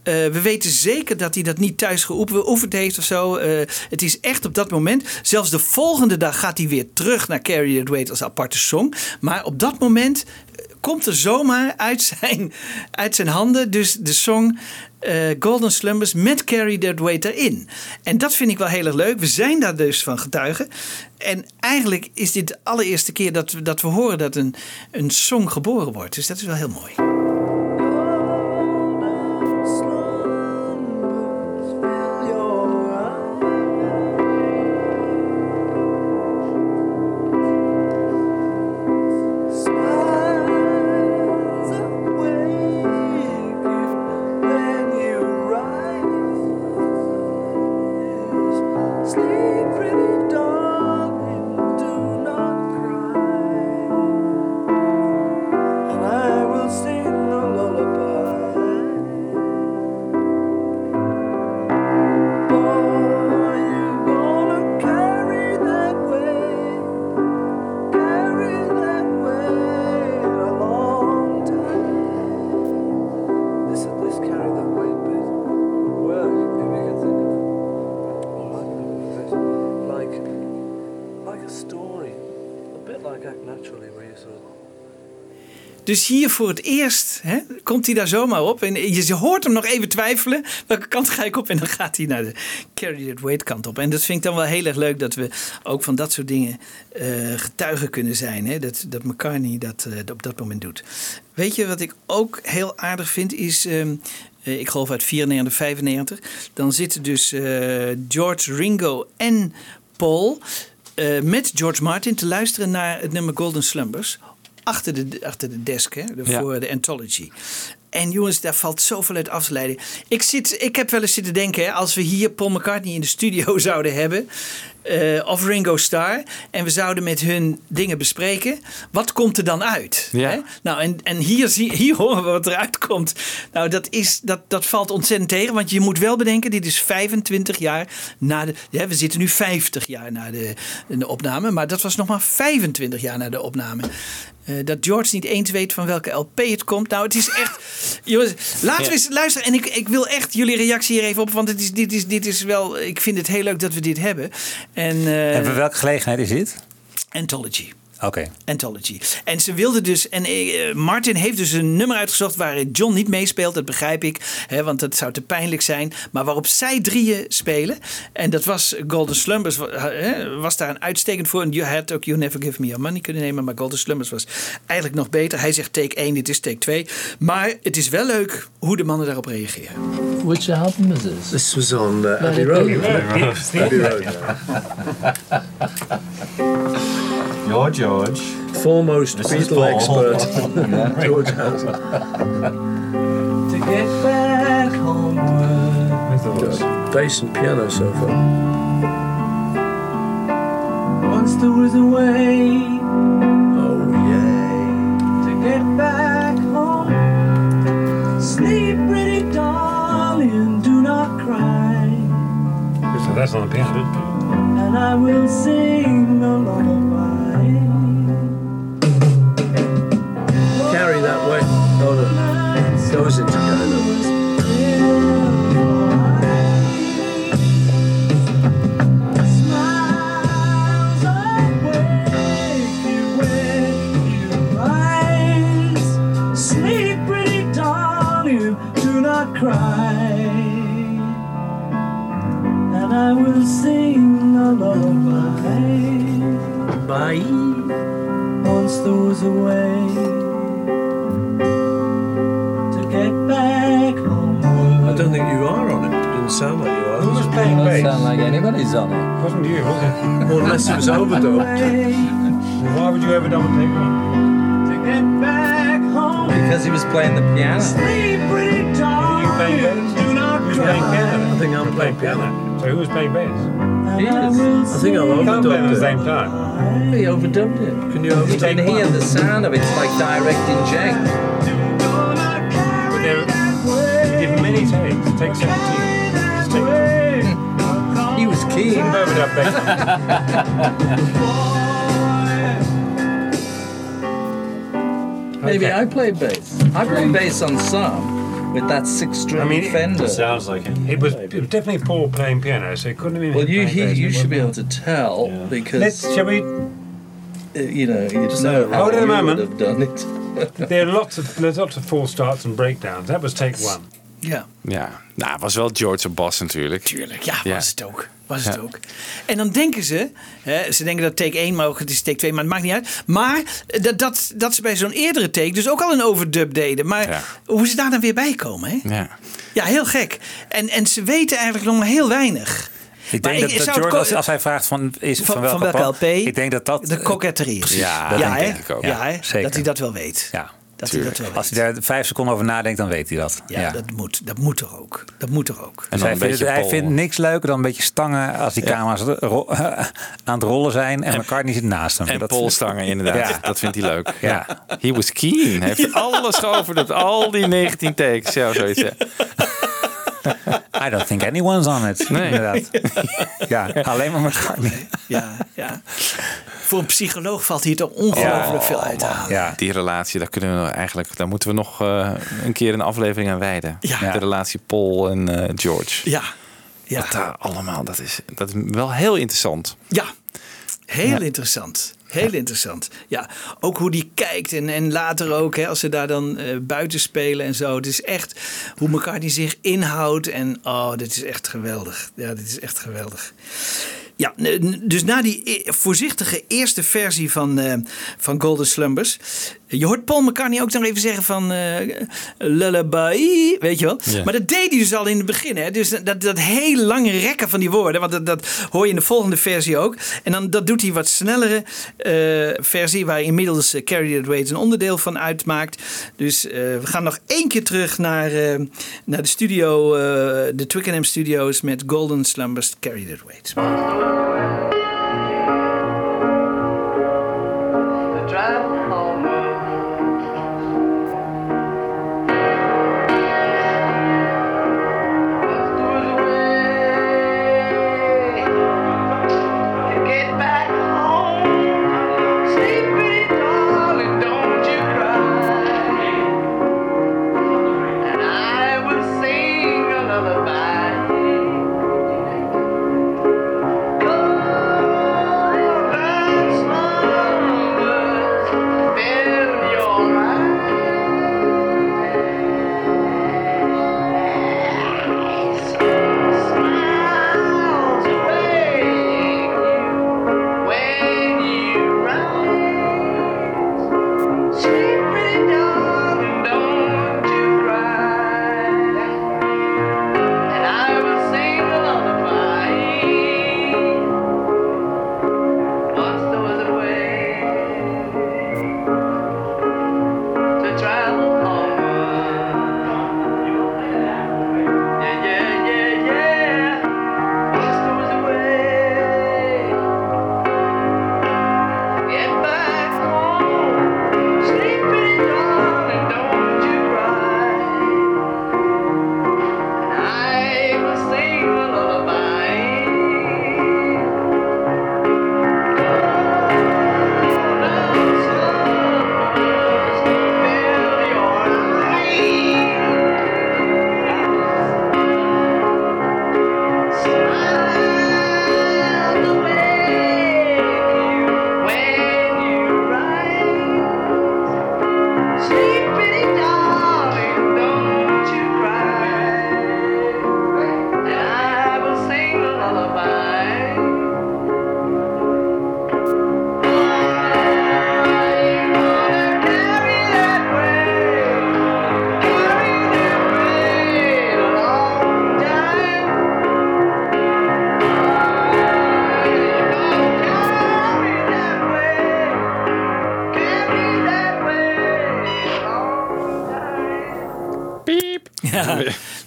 Eh, we weten zeker dat hij dat niet thuis geoefend heeft of zo. Eh, het is echt op dat moment. Zelfs de volgende dag gaat hij weer terug naar Carry That Weight als aparte song. Maar op dat moment eh, komt er zomaar uit zijn, uit zijn handen dus de song eh, Golden Slumbers met Carry That Weight erin. En dat vind ik wel heel erg leuk. We zijn daar dus van getuigen. En eigenlijk is dit de allereerste keer dat we, dat we horen dat een, een song geboren wordt. Dus dat is wel heel mooi. Dus hier voor het eerst hè, komt hij daar zomaar op. En je hoort hem nog even twijfelen. Welke kant ga ik op? En dan gaat hij naar de Carry Weight kant op. En dat vind ik dan wel heel erg leuk dat we ook van dat soort dingen eh, getuigen kunnen zijn. Hè? Dat, dat McCartney dat eh, op dat moment doet. Weet je wat ik ook heel aardig vind? Is. ehm, eh, ik geloof uit 94, 95. Dan zitten dus George, Ringo en Paul met George Martin te luisteren naar het nummer Golden Slumbers. Achter de, achter de desk, hè, de- Ja. voor de Anthology. En jongens, daar valt zoveel uit af te leiden. Ik, zit, ik heb wel eens zitten denken, hè, als we hier Paul McCartney in de studio zouden hebben. eh, of Ringo Starr. En we zouden met hun dingen bespreken. Wat komt er dan uit? Ja. Hè? Nou, en, en hier, zie, hier horen we wat eruit komt. Nou, dat, is, dat, dat valt ontzettend tegen. Want je moet wel bedenken, dit is 25 jaar na de... Ja, we zitten nu 50 jaar na de, de opname. Maar dat was nog maar 25 jaar na de opname. Eh, dat George niet eens weet van welke LP het komt. Nou, het is echt... Jongens, laten we eens luisteren. En ik, ik wil echt jullie reactie hier even op. Want het is, dit, is, dit is wel... Ik vind het heel leuk dat we dit hebben. En, eh, En voor welke gelegenheid is dit? Anthology. Oké. Anthology. En ze wilde dus, en eh, Martin heeft dus een nummer uitgezocht waarin John niet meespeelt, dat begrijp ik, hè, want dat zou te pijnlijk zijn. Maar waarop zij drieën spelen, en dat was Golden Slumbers, hè, was daar een uitstekend voor. En je had ook You Never Give Me Your Money kunnen nemen, maar Golden Slumbers was eigenlijk nog beter. Hij zegt take 1, dit is take 2. Maar het is wel leuk hoe de mannen daarop reageren. Which album is this? This was on uh, Abbey Abbey Road. Road. Abbey Road. You're George. Foremost This is Beatle Paul. expert, George Harrison. To get back homeward. Bass and piano so far. Once there was a way Oh yeah. to get back home. Sleep, pretty darling, do not cry. So that's on the piano. And I will sing a no. Goes into together. Sleep, pretty darling, do not cry. And I will sing a lullaby. Bye. Once there was face. Sound like anybody's on it. it wasn't you, was it? or unless it was overdubbed. Why would you overdub and take? To get back home. Because he was playing the piano. Sleep pretty dark. You playing bass? Do not Who's playing piano? I think I'm playing piano. So who was playing bass? He was. I think I'm overdubbed it. at the same time. He overdubbed it. Can you overdubbed? You can hear the sound of it. It's like direct inject. There, give many takes. Take takes. Take 17 team. Behöver det bass. Maybe I play bass. I play bass on some with that six-string I mean, Fender. It sounds like him. It was, it was definitely Paul playing piano, so it couldn't have been. Well, you he, bass, you should be able to tell yeah. because. Let's, shall we? Uh, you know, you just no, know hold how you moment. would have done it. there are lots of there's lots of false starts and breakdowns. That was take one. Yeah. Ja, nou, het was wel George op bas natuurlijk. Tuurlijk, ja, was ja. het ook. Was het Ja. ook. En dan denken ze, hè, ze denken dat take 1, maar ook het is take 2, maar het maakt niet uit. Maar dat, dat, dat ze bij zo'n eerdere take dus ook al een overdub deden. Maar Ja. hoe ze daar dan weer bij komen, hè? Ja. Ja, heel gek. En, en ze weten eigenlijk nog maar heel weinig. Ik Maar denk dat, ik- dat George, als, hij vraagt van, is, Van- van, welke, van welke pop, LP? Ik denk dat dat... De koketterie is. Ja, dat ja, denk ik ook. Ja. Dat hij dat wel weet. Ja, dat hij dat wel Als hij daar vijf seconden over nadenkt, dan weet hij dat. Ja, Dat, moet, dat moet toch ook. Dat moet toch ook. En Dus hij, vindt, hij vindt niks leuker dan een beetje stangen als die camera's aan het rollen zijn en McCartney zit naast hem. En Dat- polstangen inderdaad. Ja. Dat vindt hij leuk. Ja. He was keen. Hij heeft alles geoverdubd. Al die 19 takes. Ja, zoiets. I don't think anyone's on it. Nee. Inderdaad. ja, alleen maar McCartney. Ja, ja. Voor een psycholoog valt hier toch ongelooflijk veel uit te halen. Ja. Die relatie, daar, kunnen we eigenlijk, daar moeten we nog eh, een keer een aflevering aan wijden. Ja. De relatie Paul en eh, George. Ja. Ja. Daar allemaal, dat is, dat is wel heel interessant. Ja. Heel interessant. Heel interessant. Ja, ook hoe die kijkt en, en later ook, hè, als ze daar dan eh, buiten spelen en zo. Het is echt hoe McCartney zich inhoudt. En oh, dit is echt geweldig. Ja, dit is echt geweldig. Ja, dus na die e- voorzichtige eerste versie van, eh, van Golden Slumbers. Je hoort Paul McCartney ook nog even zeggen van eh, lullaby, weet je wel. Ja. Maar dat deed hij dus al in het begin. Hè? Dus dat, dat hele lange rekken van die woorden. Want dat, dat hoor je in de volgende versie ook. En dan dat doet hij wat snellere eh, versie. Waar inmiddels uh, Carry That Weight een onderdeel van uitmaakt. Dus we gaan nog één keer terug naar, naar de studio. de Twickenham Studios met Golden Slumbers Carry That Weight.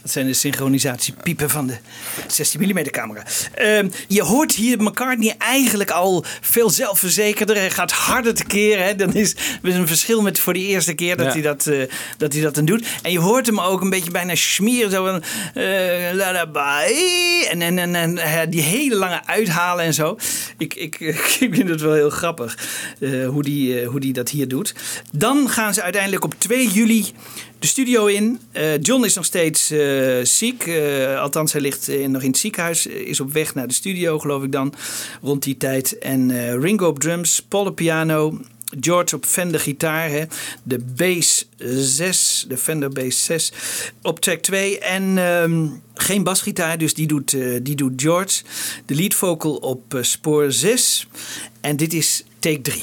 Dat zijn de synchronisatiepiepen van de 16 mm camera. Ehm, je hoort hier McCartney eigenlijk al veel zelfverzekerder. Hij gaat harder tekeer. Hè. Dan is er een verschil met voor die eerste keer dat, Ja. hij, dat, eh, dat hij dat dan doet. En je hoort hem ook een beetje bijna schmieren. Zo van... eh, lullaby. En, en, en, en eh, die hele lange uithalen en zo. Ik, ik, ik vind het wel heel grappig hoe, die, eh, hoe die dat hier doet. Dan gaan ze uiteindelijk op 2 juli de studio in. Eh, John is nog steeds eh, ziek. Eh, althans, hij ligt nog in het ziekenhuis. Is op weg naar de studio, geloof ik dan. Rond die tijd. En Ringo op drums, Paul op piano. George op Fender gitaar. Hè. De bass 6, de Fender bass 6 op track 2. En ehm, geen basgitaar, dus die doet, die doet George. De lead vocal op spoor 6. En dit is take 3.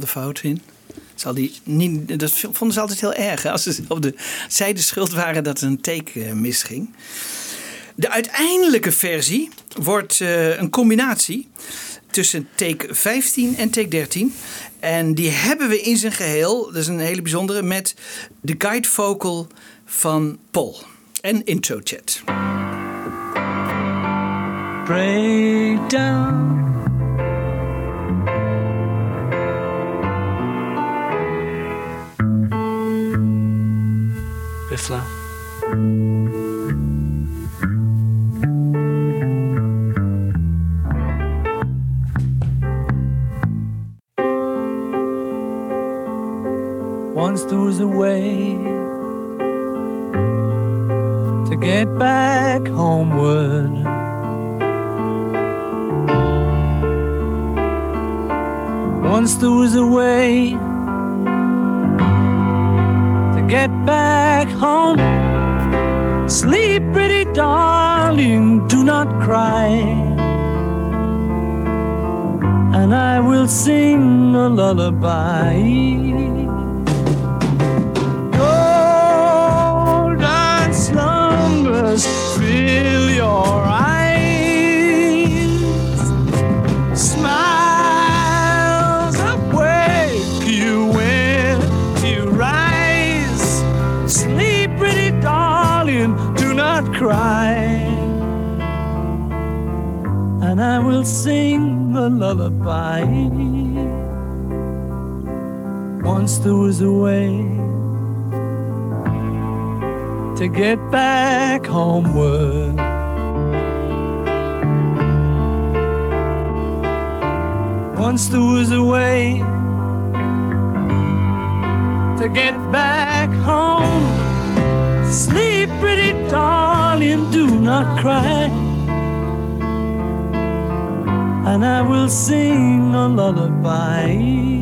De fout in. Zal die niet, dat vonden ze altijd heel erg. hè, Als ze op de, zij de schuld waren dat een take eh, misging. De uiteindelijke versie wordt eh, een combinatie tussen take 15 en take 13. En die hebben we in zijn geheel, dat is een hele bijzondere, met de guide vocal van Paul. En intro chat. break down. Once there was a way to get back homeward. Once there was a way get back home. Sleep, pretty darling, do not cry. And I will sing a lullaby. Golden slumbers fill your eyes. Sing a lullaby. Once there was a way to get back homeward. Once there was a way to get back home. Sleep, pretty darling, do not cry. And I will sing a lullaby.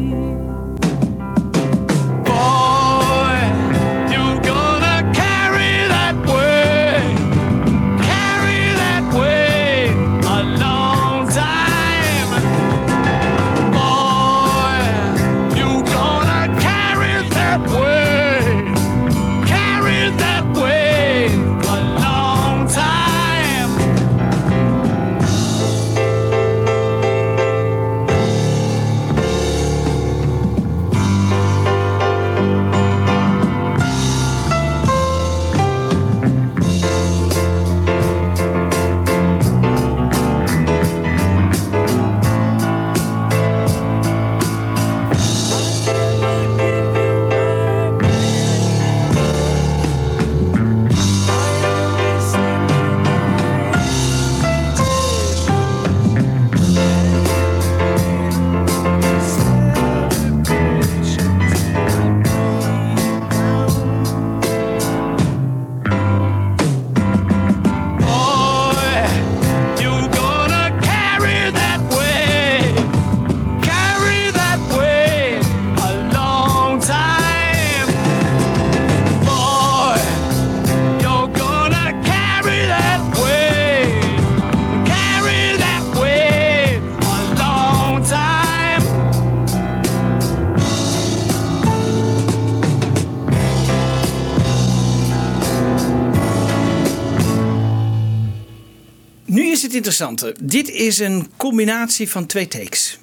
Het interessante. Dit is een combinatie van twee takes.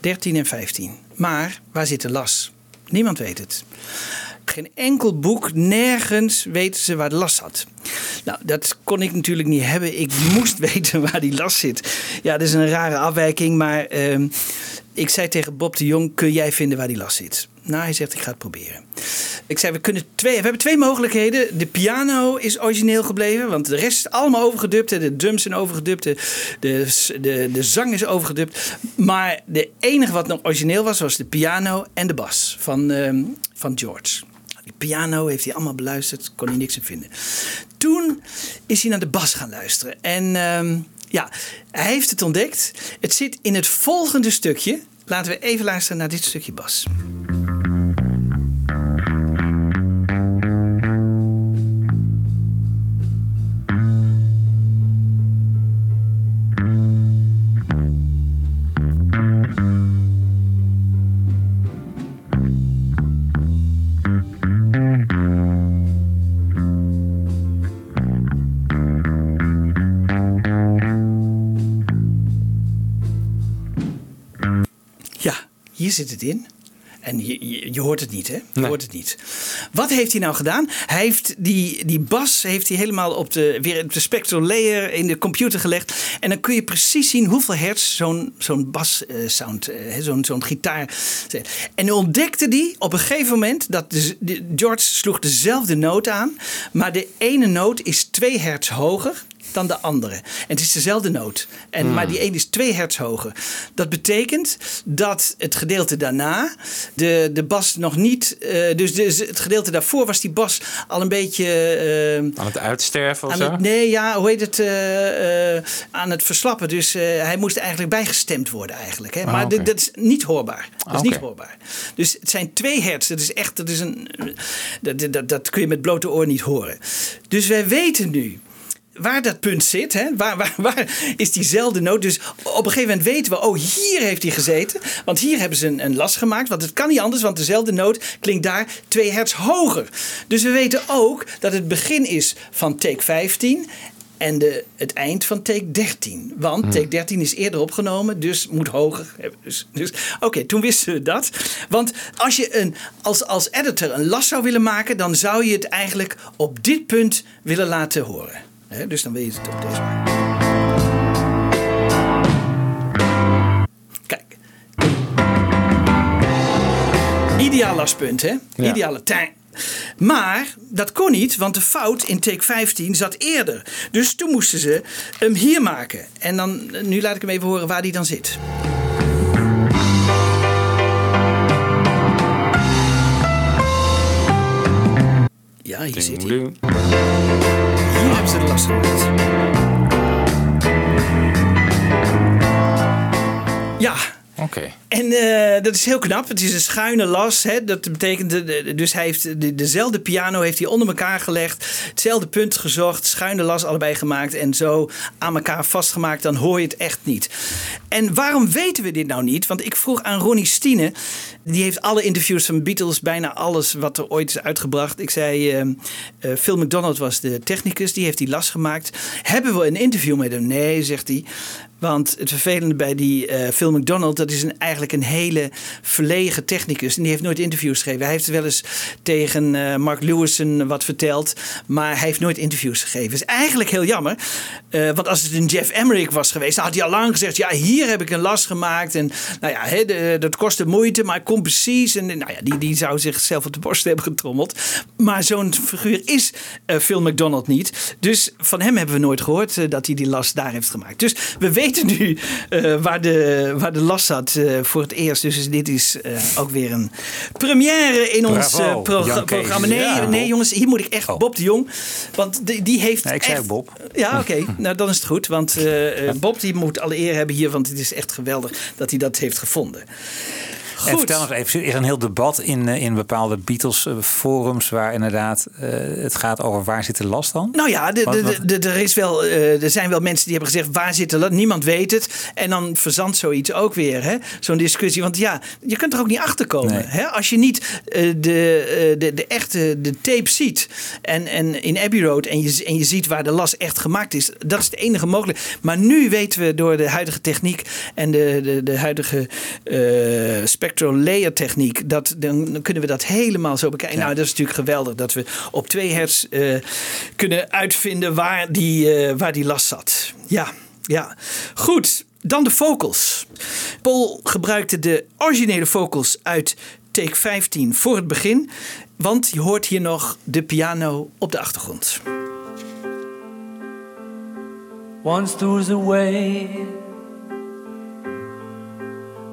13 en 15. Maar waar zit de las? Niemand weet het. Geen enkel boek, nergens weten ze waar de las zat. Nou, dat kon ik natuurlijk niet hebben. Ik moest weten waar die las zit. Ja, dat is een rare afwijking, maar ehm, ik zei tegen Bob de Jong: kun jij vinden waar die las zit? Nou, hij zegt: ik ga het proberen. Ik zei: we, kunnen twee, we hebben twee mogelijkheden. De piano is origineel gebleven, want de rest is allemaal overgedubt. De drums zijn overgedubt, de, de, de, de zang is overgedubt. Maar de enige wat nog origineel was, was de piano en de bas van, ehm, van George. Die piano heeft hij allemaal beluisterd, kon hij niks in vinden. Toen is hij naar de bas gaan luisteren. En ehm, ja, hij heeft het ontdekt. Het zit in het volgende stukje. Laten we even luisteren naar dit stukje bas. Hier zit het in. En je, je, je hoort het niet, hè? Je hoort het niet. Wat heeft hij nou gedaan? Hij heeft die, die bas heeft hij helemaal op de, weer op de spectral layer in de computer gelegd. En dan kun je precies zien hoeveel hertz zo'n zo'n bas eh, sound, eh, zo'n zo'n gitaar. En ontdekte die op een gegeven moment dat de, de- George sloeg dezelfde noot aan, maar de ene noot is 2 hertz hoger dan de andere. En het is dezelfde noot. En, Hmm. Maar die ene is 2 hertz hoger. Dat betekent dat het gedeelte daarna de, de bas nog niet. eh, dus, dus het gedeelte daarvoor was die bas al een beetje. eh, Aan het uitsterven of aan zo? het, nee, ja, hoe heet het? eh, aan het verslappen. Dus hij moest eigenlijk bijgestemd worden, eigenlijk. Hè? Ah, Maar dit- dat is niet hoorbaar. Dat is niet hoorbaar. Dus het zijn twee hertz. Dat is echt. Dat, is een, dat, dat, dat kun je met blote oor niet horen. Dus wij weten nu waar dat punt zit. Hè? Waar, waar, waar is diezelfde noot? Dus op een gegeven moment weten we, oh, hier heeft hij gezeten. Want hier hebben ze een, een las gemaakt. Want het kan niet anders, want dezelfde noot klinkt daar 2 hertz hoger. Dus we weten ook dat het begin is van take 15 en de, het eind van take 13. Want Hmm. take 13 is eerder opgenomen, dus moet hoger. Dus, dus, Oké, toen wisten we dat. Want als je een, als, als editor een las zou willen maken, dan zou je het eigenlijk op dit punt willen laten horen. Dus dan wil je het op deze manier. Kijk. Ideaal laspunt, hè? Ja. Ideale tijn. Maar dat kon niet, want de fout in take 15 zat eerder. Dus toen moesten ze hem hier maken. En dan, nu laat ik hem even horen waar die dan zit. Ja, hier zit hij. Hebben ze de last gemaakt. Ja. Oké. En eh, dat is heel knap. Het is een schuine las. Hè? Dat betekent, dus hij heeft de, dezelfde piano heeft hij onder elkaar gelegd. Hetzelfde punt gezocht. Schuine las allebei gemaakt. En zo aan elkaar vastgemaakt. Dan hoor je het echt niet. En waarom weten we dit nou niet? Want ik vroeg aan Ronnie Stine. Die heeft alle interviews van Beatles. Bijna alles wat er ooit is uitgebracht. Ik zei, eh, Phil McDonald was de technicus. Die heeft die las gemaakt. Hebben we een interview met hem? Nee, zegt hij. Want het vervelende bij die eh Phil McDonald, dat is een, eigenlijk een hele verlegen technicus. En die heeft nooit interviews gegeven. Hij heeft wel eens tegen eh, Mark Lewison wat verteld, maar hij heeft nooit interviews gegeven. Is eigenlijk heel jammer. Eh, want als het een Jeff Emmerich was geweest, dan had hij al lang gezegd: Ja, hier heb ik een las gemaakt. En nou ja, hè, de- dat kostte moeite, maar ik kom precies. En nou ja, die, die zou zichzelf op de borst hebben getrommeld. Maar zo'n figuur is Phil McDonald niet. Dus van hem hebben we nooit gehoord eh, dat hij die las daar heeft gemaakt. Dus we weten nu eh, waar, de, waar de las zat eh, voor het eerst. Dus dit is eh, ook weer een première in ons Bravo, pro- programma. Nee, Ja, nee jongens, hier moet ik echt Bob de Jong. Want die, die heeft Nee, ik zei echt... Bob. Ja, oké. nou, dan is het goed. Want Bob die moet alle eer hebben hier. Want het is echt geweldig dat hij dat heeft gevonden. En Goed. vertel nog even, er is een heel debat in, eh, in bepaalde Beatles-forums waar inderdaad eh, het gaat over waar zit de last dan? Nou ja, er, is wel, eh, er zijn wel mensen die hebben gezegd: waar zit de lat? Niemand weet het. En dan verzandt zoiets ook weer, hè? zo'n discussie. Want ja, je kunt er ook niet achter komen. Hè? Als je niet eh, de, eh, de, de echte de tape ziet en, en in Abbey Road en je, en je ziet waar de las echt gemaakt is, dat is de enige mogelijkheid. Maar nu weten we door de huidige techniek en de, de, de huidige eh, spectral layer techniek, dat, dan, dan kunnen we dat helemaal zo bekijken. Nou, dat is natuurlijk geweldig dat we op 2 hertz eh, kunnen uitvinden waar die, eh, waar die last zat. Ja, ja. Goed, dan de vocals. Paul gebruikte de originele vocals uit take 15 voor het begin, want je hoort hier nog de piano op de achtergrond. Once there was a way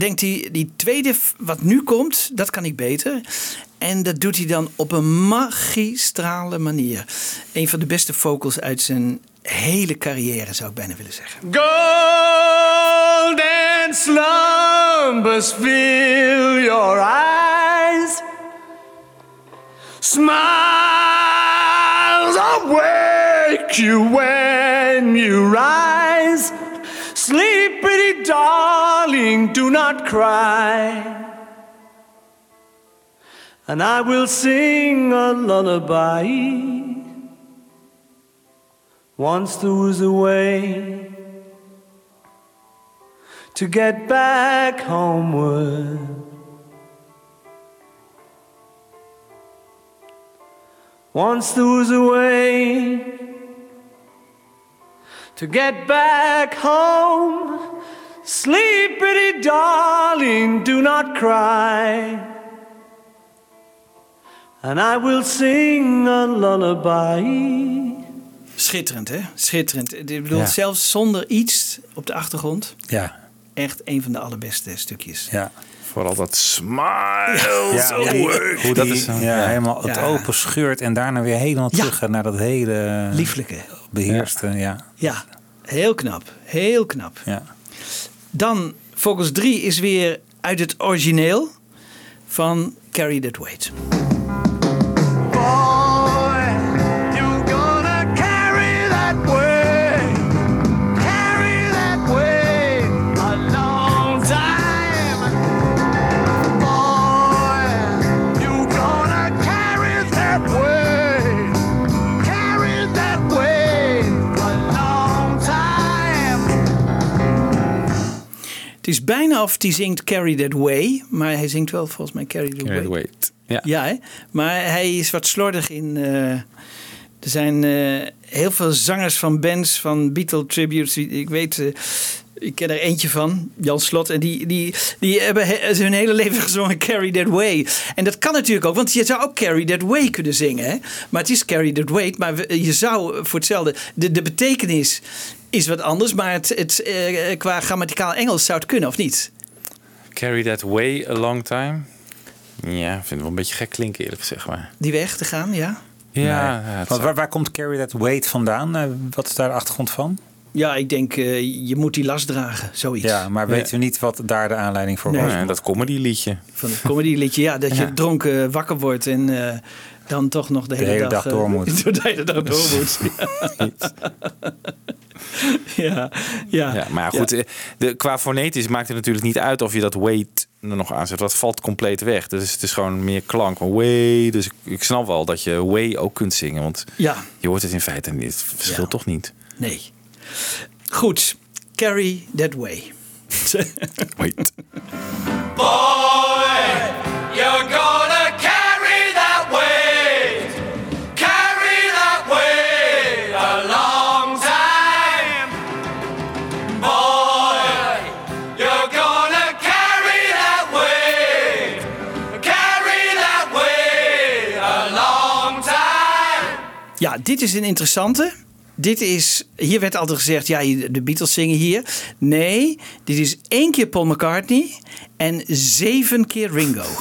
denkt hij, die tweede wat nu komt, dat kan ik beter. En dat doet hij dan op een magistrale manier. Een van de beste vocals uit zijn hele carrière, zou ik bijna willen zeggen. Golden slumbers fill your eyes. Smiles awake you when you rise. Darling, do not cry. And I will sing a lullaby. Once there was a way to get back homeward. Once there was a way to get back home. Sleep, pretty darling, do not cry. And I will sing a lullaby. Schitterend, hè? Schitterend. Ik bedoel, Ja. zelfs zonder iets op de achtergrond. Ja. Echt een van de allerbeste stukjes. Ja. Vooral dat smile. Ja, hoe Dat is zo- ja, helemaal het open scheurt en daarna weer helemaal terug naar dat hele Lieflijke. beheerste. Ja. Ja, heel knap. Heel knap. Ja. Dan, Vogels 3 is weer uit het origineel van Carry That Weight. Is bijna of hij zingt Carry That Way, maar hij zingt wel volgens mij Carry That Carry Way. Ja. Ja, hè? maar hij is wat slordig in. eh, er zijn eh, heel veel zangers van bands, van Beatle tributes. die- Ik weet, eh, ik ken er eentje van, Jan Slot. En die, die, die hebben he- hun hele leven gezongen Carry That Way. En dat kan natuurlijk ook, want je zou ook Carry That Way kunnen zingen. Hè? Maar het is Carry That Weight. Maar je zou voor hetzelfde. De, de betekenis is wat anders, maar het, het, eh, qua grammaticaal Engels zou het kunnen, of niet? Carry that way a long time. Ja, ik vind het wel een beetje gek klinken eerlijk gezegd. Maar. Die weg te gaan, ja. Ja, Nee. Want waar, waar komt Carry That Weight vandaan? Eh, wat is daar de achtergrond van? Ja, ik denk, eh, je moet die last dragen, zoiets. Ja, maar weten we niet wat daar de aanleiding voor Nee. was? Ja, dat comedy liedje. Van het comedyliedje, ja, dat je dronken wakker wordt en eh, dan toch nog de hele, hele dag eh, door moet. de hele dag door moet. ja, ja. Ja, maar goed, eh, de, qua fonetisch maakt het natuurlijk niet uit of je dat weight er nog aanzet. Dat valt compleet weg. Dus het is gewoon meer klank. Way, dus ik, ik snap wel dat je way ook kunt zingen. Want Ja. je hoort het in feite niet. Het verschilt toch niet. Nee. Goed, carry that way. Wait. Dit is een interessante. Dit is, hier werd altijd gezegd, ja, de Beatles zingen hier. Nee, dit is één keer Paul McCartney en zeven keer Ringo.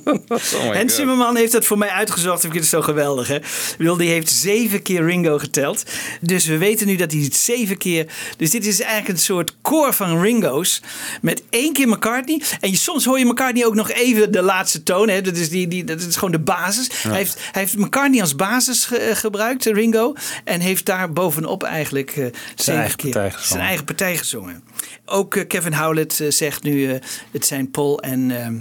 Hans Zimmerman heeft dat voor mij uitgezocht. Ik vind het zo geweldig. Hè? Bedoel, die heeft zeven keer Ringo geteld. Dus we weten nu dat hij het zeven keer. Dus dit is eigenlijk een soort koor van Ringo's. Met één keer McCartney. En je, soms hoor je McCartney ook nog even de laatste toon. Hè? Dat, is die, die, dat is gewoon de basis. Hij, heeft, hij heeft McCartney als basis ge- gebruikt, Ringo. En heeft daar bovenop eigenlijk eh, zeven eigen keer partij zijn eigen partij gezongen. Ook eh, Kevin Howlett eh, zegt nu: het zijn Paul en. ehm,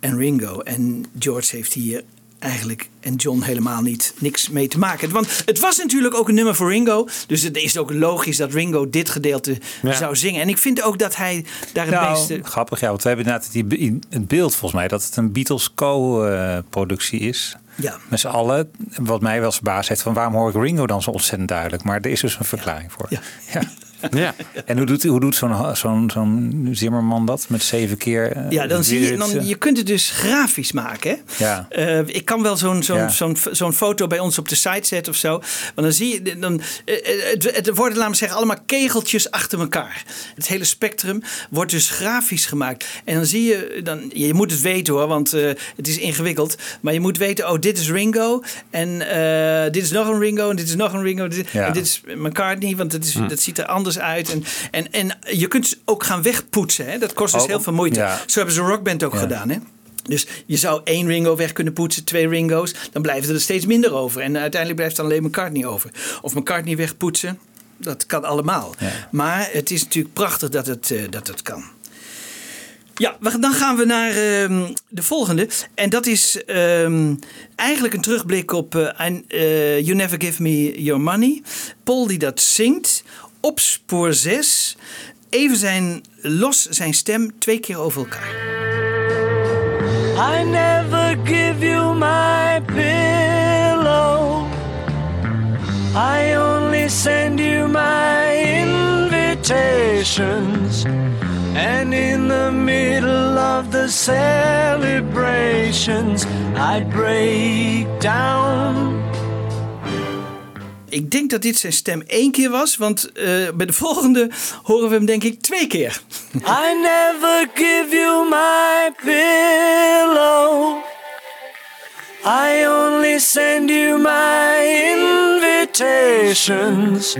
en Ringo. En George heeft hier eigenlijk en John helemaal niet niks mee te maken. Want het was natuurlijk ook een nummer voor Ringo. Dus het is ook logisch dat Ringo dit gedeelte Ja. zou zingen. En ik vind ook dat hij daar het Nou, meeste... grappig, ja. Want we hebben inderdaad die, het beeld volgens mij dat het een Beatles co-productie is. Ja. Met z'n allen. Wat mij wel verbaasd heeft van waarom hoor ik Ringo dan zo ontzettend duidelijk. Maar er is dus een verklaring voor. Ja. Ja. Ja. En hoe doet, hoe doet zo'n zo'n zo'n Zimmerman dat met zeven keer? eh, Ja, dan zie je, dan, eh, je kunt het dus grafisch maken. Hè? Ja. Eh, ik kan wel zo'n zo'n Ja. zo'n zo'n foto bij ons op de site zetten of zo. Want dan zie je, dan, het, het worden, laten we zeggen, allemaal kegeltjes achter elkaar. Het hele spectrum wordt dus grafisch gemaakt. En dan zie je, dan, je moet het weten hoor, want het is ingewikkeld. Maar je moet weten, oh, dit is Ringo. En dit is nog een Ringo. En dit is nog een Ringo. Dit, Ja. En dit is McCartney, want dat, is, Hm. dat ziet er anders uit. En, en, en je kunt ze ook gaan wegpoetsen. Hè? Dat kost dus Oh, heel veel moeite. ja. Zo hebben ze Rockband ook Ja. gedaan. Hè? Dus je zou één Ringo weg kunnen poetsen, twee Ringo's. Dan blijven er steeds minder over. En uiteindelijk blijft er alleen McCartney over. Of McCartney wegpoetsen, dat kan allemaal. Maar het is natuurlijk prachtig dat het, eh, dat het kan. Ja, dan gaan we naar ehm, de volgende. En dat is ehm, eigenlijk een terugblik op eh, You Never Give Me Your Money. Paul die dat zingt op spoor 6. Even zijn, los zijn stem twee keer over elkaar. I never give you my pillow. I only send you my invitations. And in the middle of the celebrations, I break down. Ik denk dat dit zijn stem één keer was, want eh, bij de volgende horen we hem denk ik twee keer. I never give you my pillow. I only send you my invitations.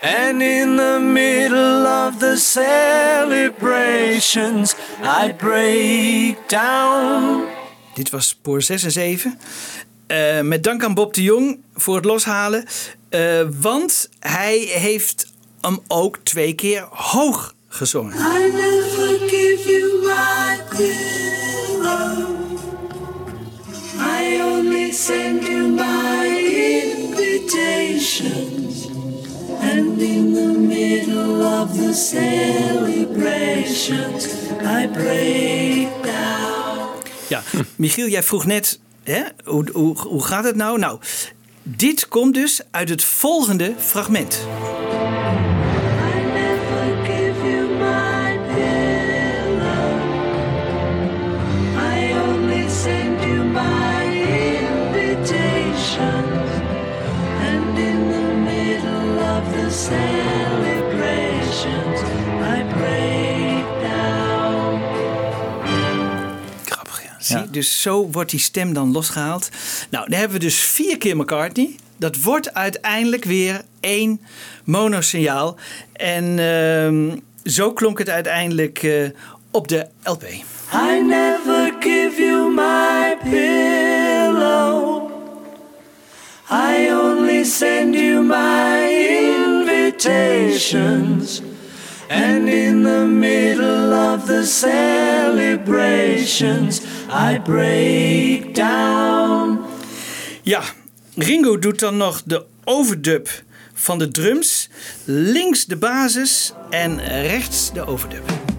And in the middle of the celebrations, I break down. Dit was spoor 6 en 7. Eh, met dank aan Bob de Jong voor het loshalen. Eh, want hij heeft hem ook twee keer hoog gezongen. I never give you my pillow. I only send you my invitations. And in the middle of the celebrations, I break down. Ja, Michiel, jij vroeg net, hè, hoe, hoe, hoe gaat het nou? Nou, dit komt dus uit het volgende fragment. Zie, dus zo wordt die stem dan losgehaald. Nou, dan hebben we dus vier keer McCartney. Dat wordt uiteindelijk weer één monosignaal. En ehm, zo klonk het uiteindelijk eh, op de LP. I never give you my pillow. I only send you my invitations. And in the middle of the celebrations, I break down. Ja, Ringo doet dan nog de overdub van de drums. Links de basis en rechts de overdub.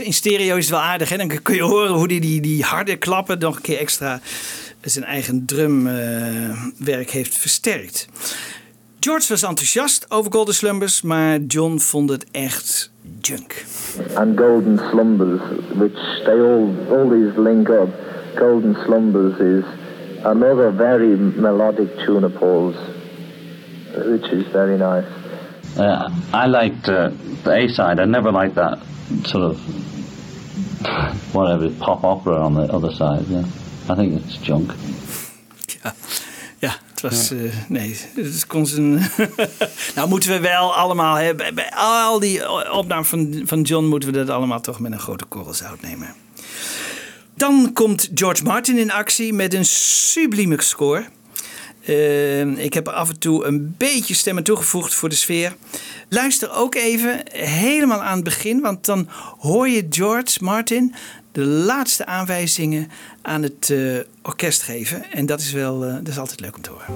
In stereo is het wel aardig. Hè? Dan kun je horen hoe die, die, die harde klappen nog een keer extra zijn eigen drumwerk heeft versterkt. George was enthousiast over Golden Slumbers, maar John vond het echt junk. and Golden Slumbers, which they all always link up. Golden Slumbers is another very melodic tune of Paul's, which is very nice. Uh, I liked uh, the A side. I never liked that sort of whatever pop opera on the other side. Yeah, I think it's junk. Ja, het was. eh, nee, het kon zijn. nou, moeten we wel allemaal hebben. Bij al die opnames van, van John moeten we dat allemaal toch met een grote korrel zout nemen. Dan komt George Martin in actie met een sublieme score. Eh, ik heb af en toe een beetje stemmen toegevoegd voor de sfeer. Luister ook even helemaal aan het begin, want dan hoor je George Martin de laatste aanwijzingen aan het eh, orkest geven. En dat is wel eh, dat is altijd leuk om te horen.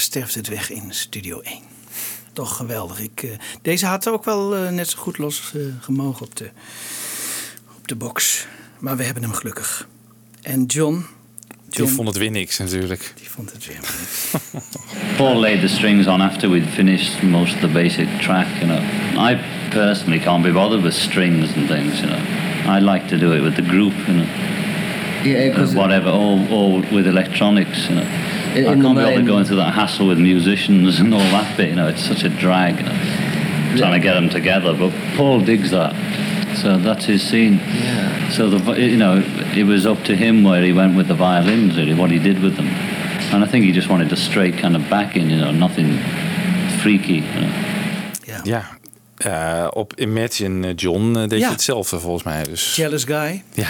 Daar sterft het weg in Studio 1. Toch geweldig. Ik, eh, deze had ook wel eh, net zo goed los eh, gemogen op de, op de box. Maar we hebben hem gelukkig. En John... Die vond het weer niks natuurlijk. Die vond het weer Paul laid the strings on after we'd finished most of the basic track, you know. I personally can't be bothered with strings and things, you know. I like to do it with the group, you know. Yeah, Uh, whatever, or, or with electronics, you know. In- I in can't the be able main- to go into that hassle with musicians and all that bit, you know. It's such a drag, you know, trying to get them together. But Paul digs that, so that's his scene. Yeah. So the you know it was up to him where he went with the violins, really, what he did with them, and I think he just wanted a straight kind of backing, you know, nothing freaky. You know. Ja. Eh, op Imagine John eh, deed Ja. je hetzelfde volgens mij. Dus. Jealous Guy. Ja.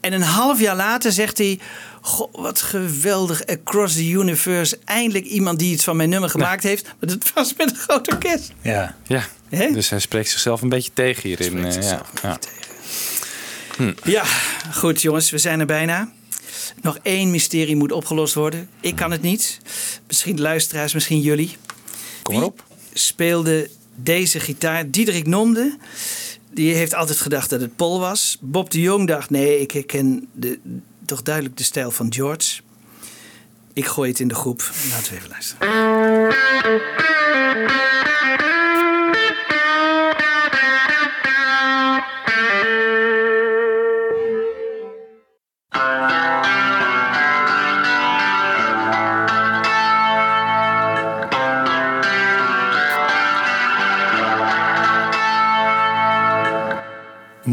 En een half jaar later zegt hij... Goh, wat geweldig, Across the Universe. Eindelijk iemand die iets van mijn nummer gemaakt heeft. Maar dat was met een groot orkest. Ja. Ja. Dus hij spreekt zichzelf een beetje tegen hierin. eh, ja. Ja. Hm. Ja, goed jongens, we zijn er bijna. Nog één mysterie moet opgelost worden. Ik kan het niet. Misschien de luisteraars, misschien jullie. Kom maar op. Speelde deze gitaar. Diederik Nomde. Die heeft altijd gedacht dat het Paul was. Bob de Jong dacht, nee, ik herken de, toch duidelijk de stijl van George. Ik gooi het in de groep. Laten we even luisteren.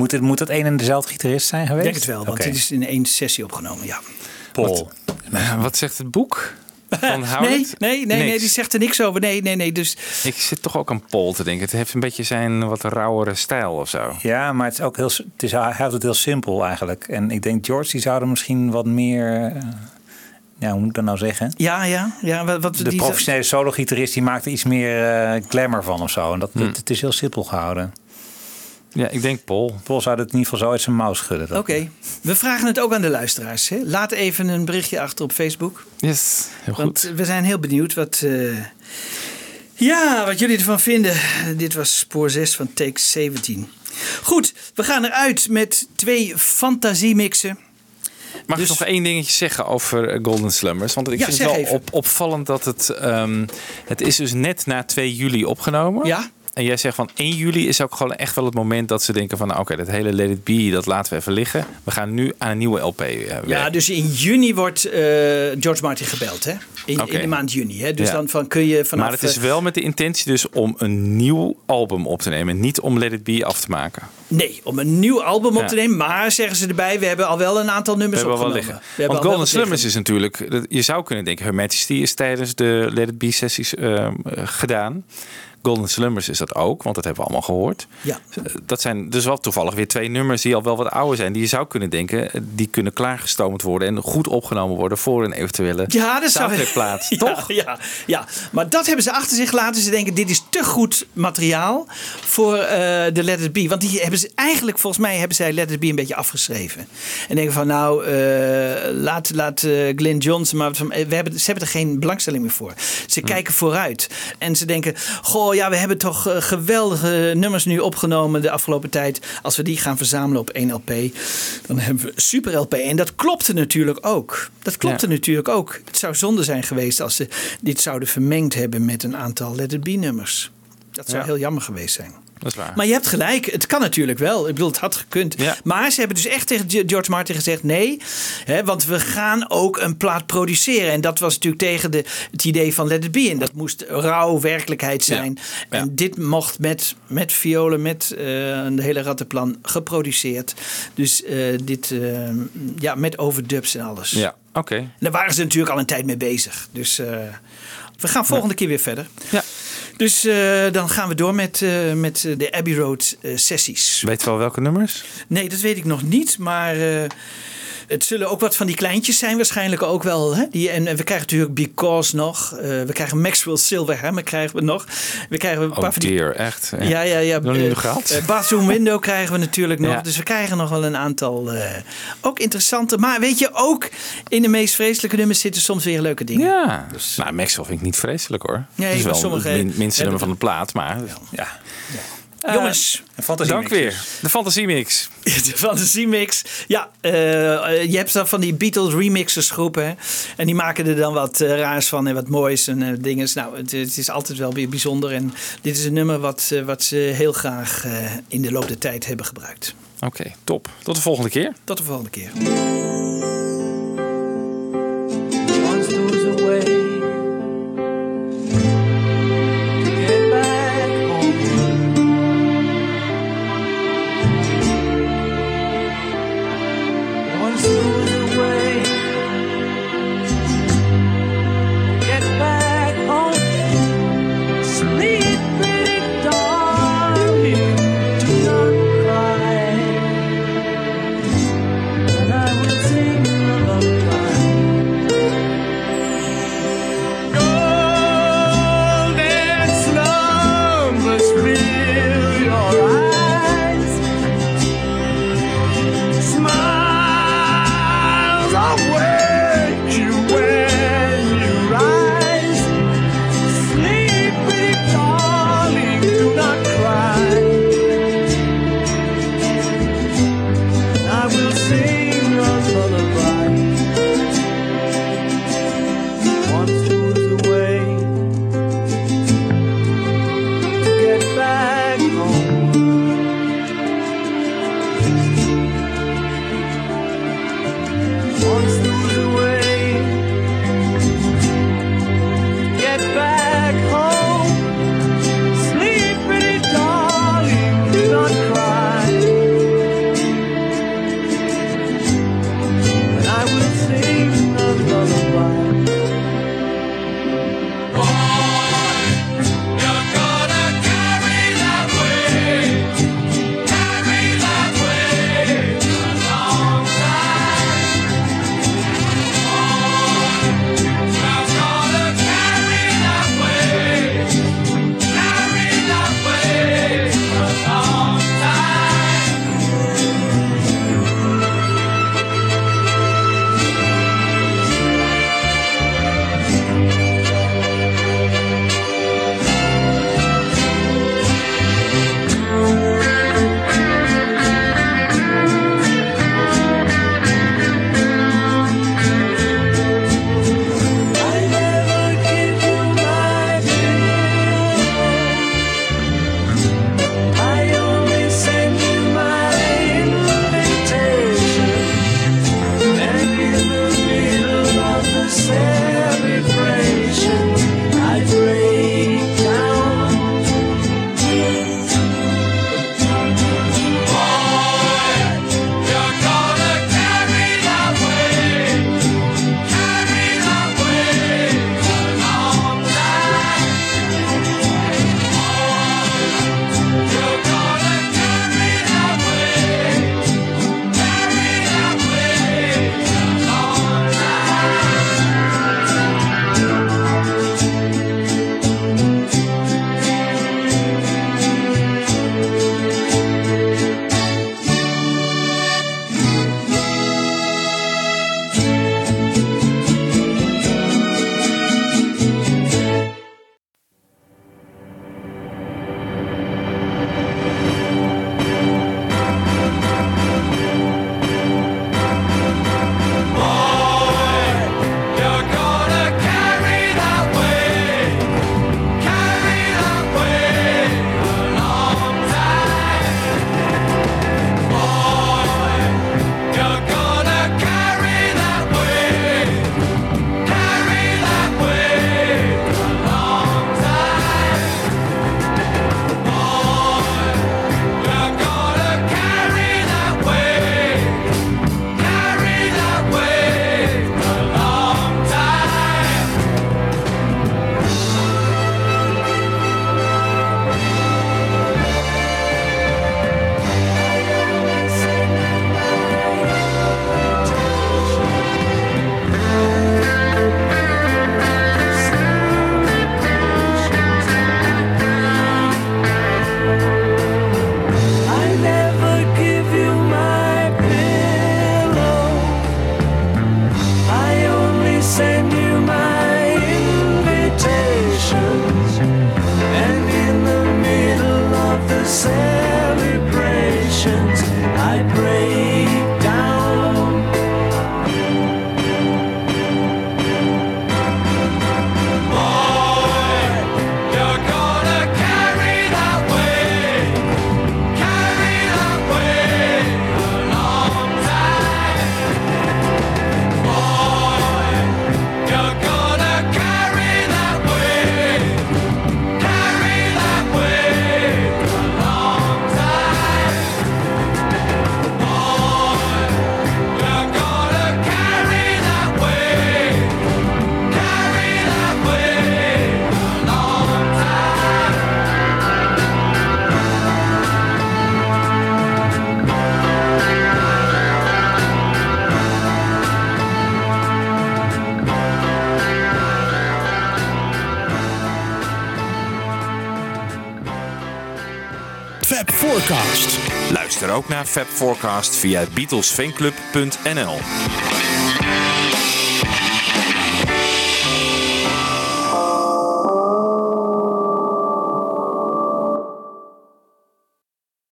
Moet het, moet het een en dezelfde gitarist zijn Ik geweest? denk het wel, want dit is in één sessie opgenomen, ja. Paul. Wat, wat zegt het boek? Van Howard? Nee, nee, nee, nee, die zegt er niks over. Nee, nee, nee. Dus Ik zit toch ook aan Paul te denken. Het heeft een beetje zijn wat rauwere stijl of zo. Ja, maar het is ook heel, het is, hij houdt het heel simpel eigenlijk. En ik denk George die zou er misschien wat meer, eh, ja, hoe moet ik dat nou zeggen? ja, ja, ja. Wat, wat De die, professionele solo-gitarist die maakt er iets meer eh, glamour van of zo. En dat, Hmm. het, het is heel simpel gehouden. Ja, ik denk Paul. Paul zou het in ieder geval zo uit zijn mouw schudden. Oké, we vragen het ook aan de luisteraars. Hè? Laat even een berichtje achter op Facebook. Yes, heel Want goed. we zijn heel benieuwd wat, eh, ja, wat jullie ervan vinden. Dit was spoor 6 van Take 17. Goed, we gaan eruit met twee fantasiemixen. Mag Dus- ik nog één dingetje zeggen over eh, Golden Slumbers? Want ik Ja, vind het wel op, opvallend dat het... ehm, het is dus net na 2 juli opgenomen. Ja. En jij zegt van 1 juli is ook gewoon echt wel het moment dat ze denken van... nou, oké, dat hele Let It Be, dat laten we even liggen. We gaan nu aan een nieuwe LP eh, werken. Ja, dus in juni wordt eh, George Martin gebeld, hè? In, de maand juni. Hè? Dus Ja. dan van, kun je vanaf... maar het is eh, wel met de intentie dus om een nieuw album op te nemen. Niet om Let It Be af te maken. Nee, om een nieuw album op te nemen. Maar zeggen ze erbij, we hebben al wel een aantal We nummers hebben wel liggen. We hebben Want Golden wat Slumbers is natuurlijk... Je zou kunnen denken, Her Majesty is tijdens de Let It Be sessies ehm, eh, gedaan. Golden Slumbers is dat ook, want dat hebben we allemaal gehoord. Ja. Dat zijn dus wel toevallig weer twee nummers die al wel wat ouder zijn. Die je zou kunnen denken, eh, die kunnen klaargestoomd worden en goed opgenomen worden voor een eventuele Ja, dat zou soundtrackplaat. Ja, Toch? Ja, ja, maar dat hebben ze achter zich laten. Ze denken, dit is te goed materiaal voor eh, de Let It Be. Want die hebben ze eigenlijk, volgens mij, hebben zij Let It Be een beetje afgeschreven. En denken van, nou, eh, laat, laat eh, Glenn Johnson maar... eh, We hebben, ze hebben er geen belangstelling meer voor. Ze Hm. kijken vooruit. En ze denken, goh, ja, we hebben toch eh, geweldige nummers nu opgenomen de afgelopen tijd. Als we die gaan verzamelen op één LP, dan hebben we super LP. En dat klopte natuurlijk ook. Dat klopte Ja. natuurlijk ook. Het zou zonde zijn geweest als ze dit zouden vermengd hebben met een aantal Let It Be nummers. Dat zou Ja. heel jammer geweest zijn. Dat is waar. Maar je hebt gelijk, het kan natuurlijk wel. Ik bedoel, het had gekund. Ja. Maar ze hebben dus echt tegen Ge- George Martin gezegd: nee, hè, want we gaan ook een plaat produceren. En dat was natuurlijk tegen de, het idee van Let It Be. En dat moest rauw werkelijkheid zijn. Ja. En dit mocht met, met violen, met eh, een hele rattenplan geproduceerd. Dus eh, dit, eh, ja, met overdubs en alles. Ja, oké. En Daar waren ze natuurlijk al een tijd mee bezig. Dus we gaan volgende keer weer verder. Ja. Dus eh, dan gaan we door met, eh, met eh, de Abbey Road sessies. Weet je wel welke nummers? Nee, dat weet ik nog niet. Maar het zullen ook wat van die kleintjes zijn waarschijnlijk ook wel. Hè? Die, en, en we krijgen natuurlijk Because nog. Eh, we krijgen Maxwell Silverhammer krijgen we nog. We krijgen een paar Oh van die... dear, echt. Ja, ja, ja. Nog niet eh, gehad? eh, Bathroom Window krijgen we natuurlijk nog. Ja. Dus we krijgen nog wel een aantal ook interessante. Maar weet je, ook in de meest vreselijke nummers zitten soms weer leuke dingen. Ja. nou, Maxwell vind ik niet vreselijk hoor. Nee, is wel sommige het min, minste nummer van de plaat, maar ja. Jongens, Dank weer. De Fantasiemix. De fantasiemix. Ja, eh, je hebt dan van die Beatles remixers groepen. En die maken er dan wat eh, raars van en wat moois en eh, dingen. Nou, het, het is altijd wel weer bijzonder. En dit is een nummer wat, eh, wat ze heel graag eh, in de loop der tijd hebben gebruikt. Oké, top. Tot de volgende keer. Tot de volgende keer. Ook naar Fab Forecast via beatlesfanclub.nl.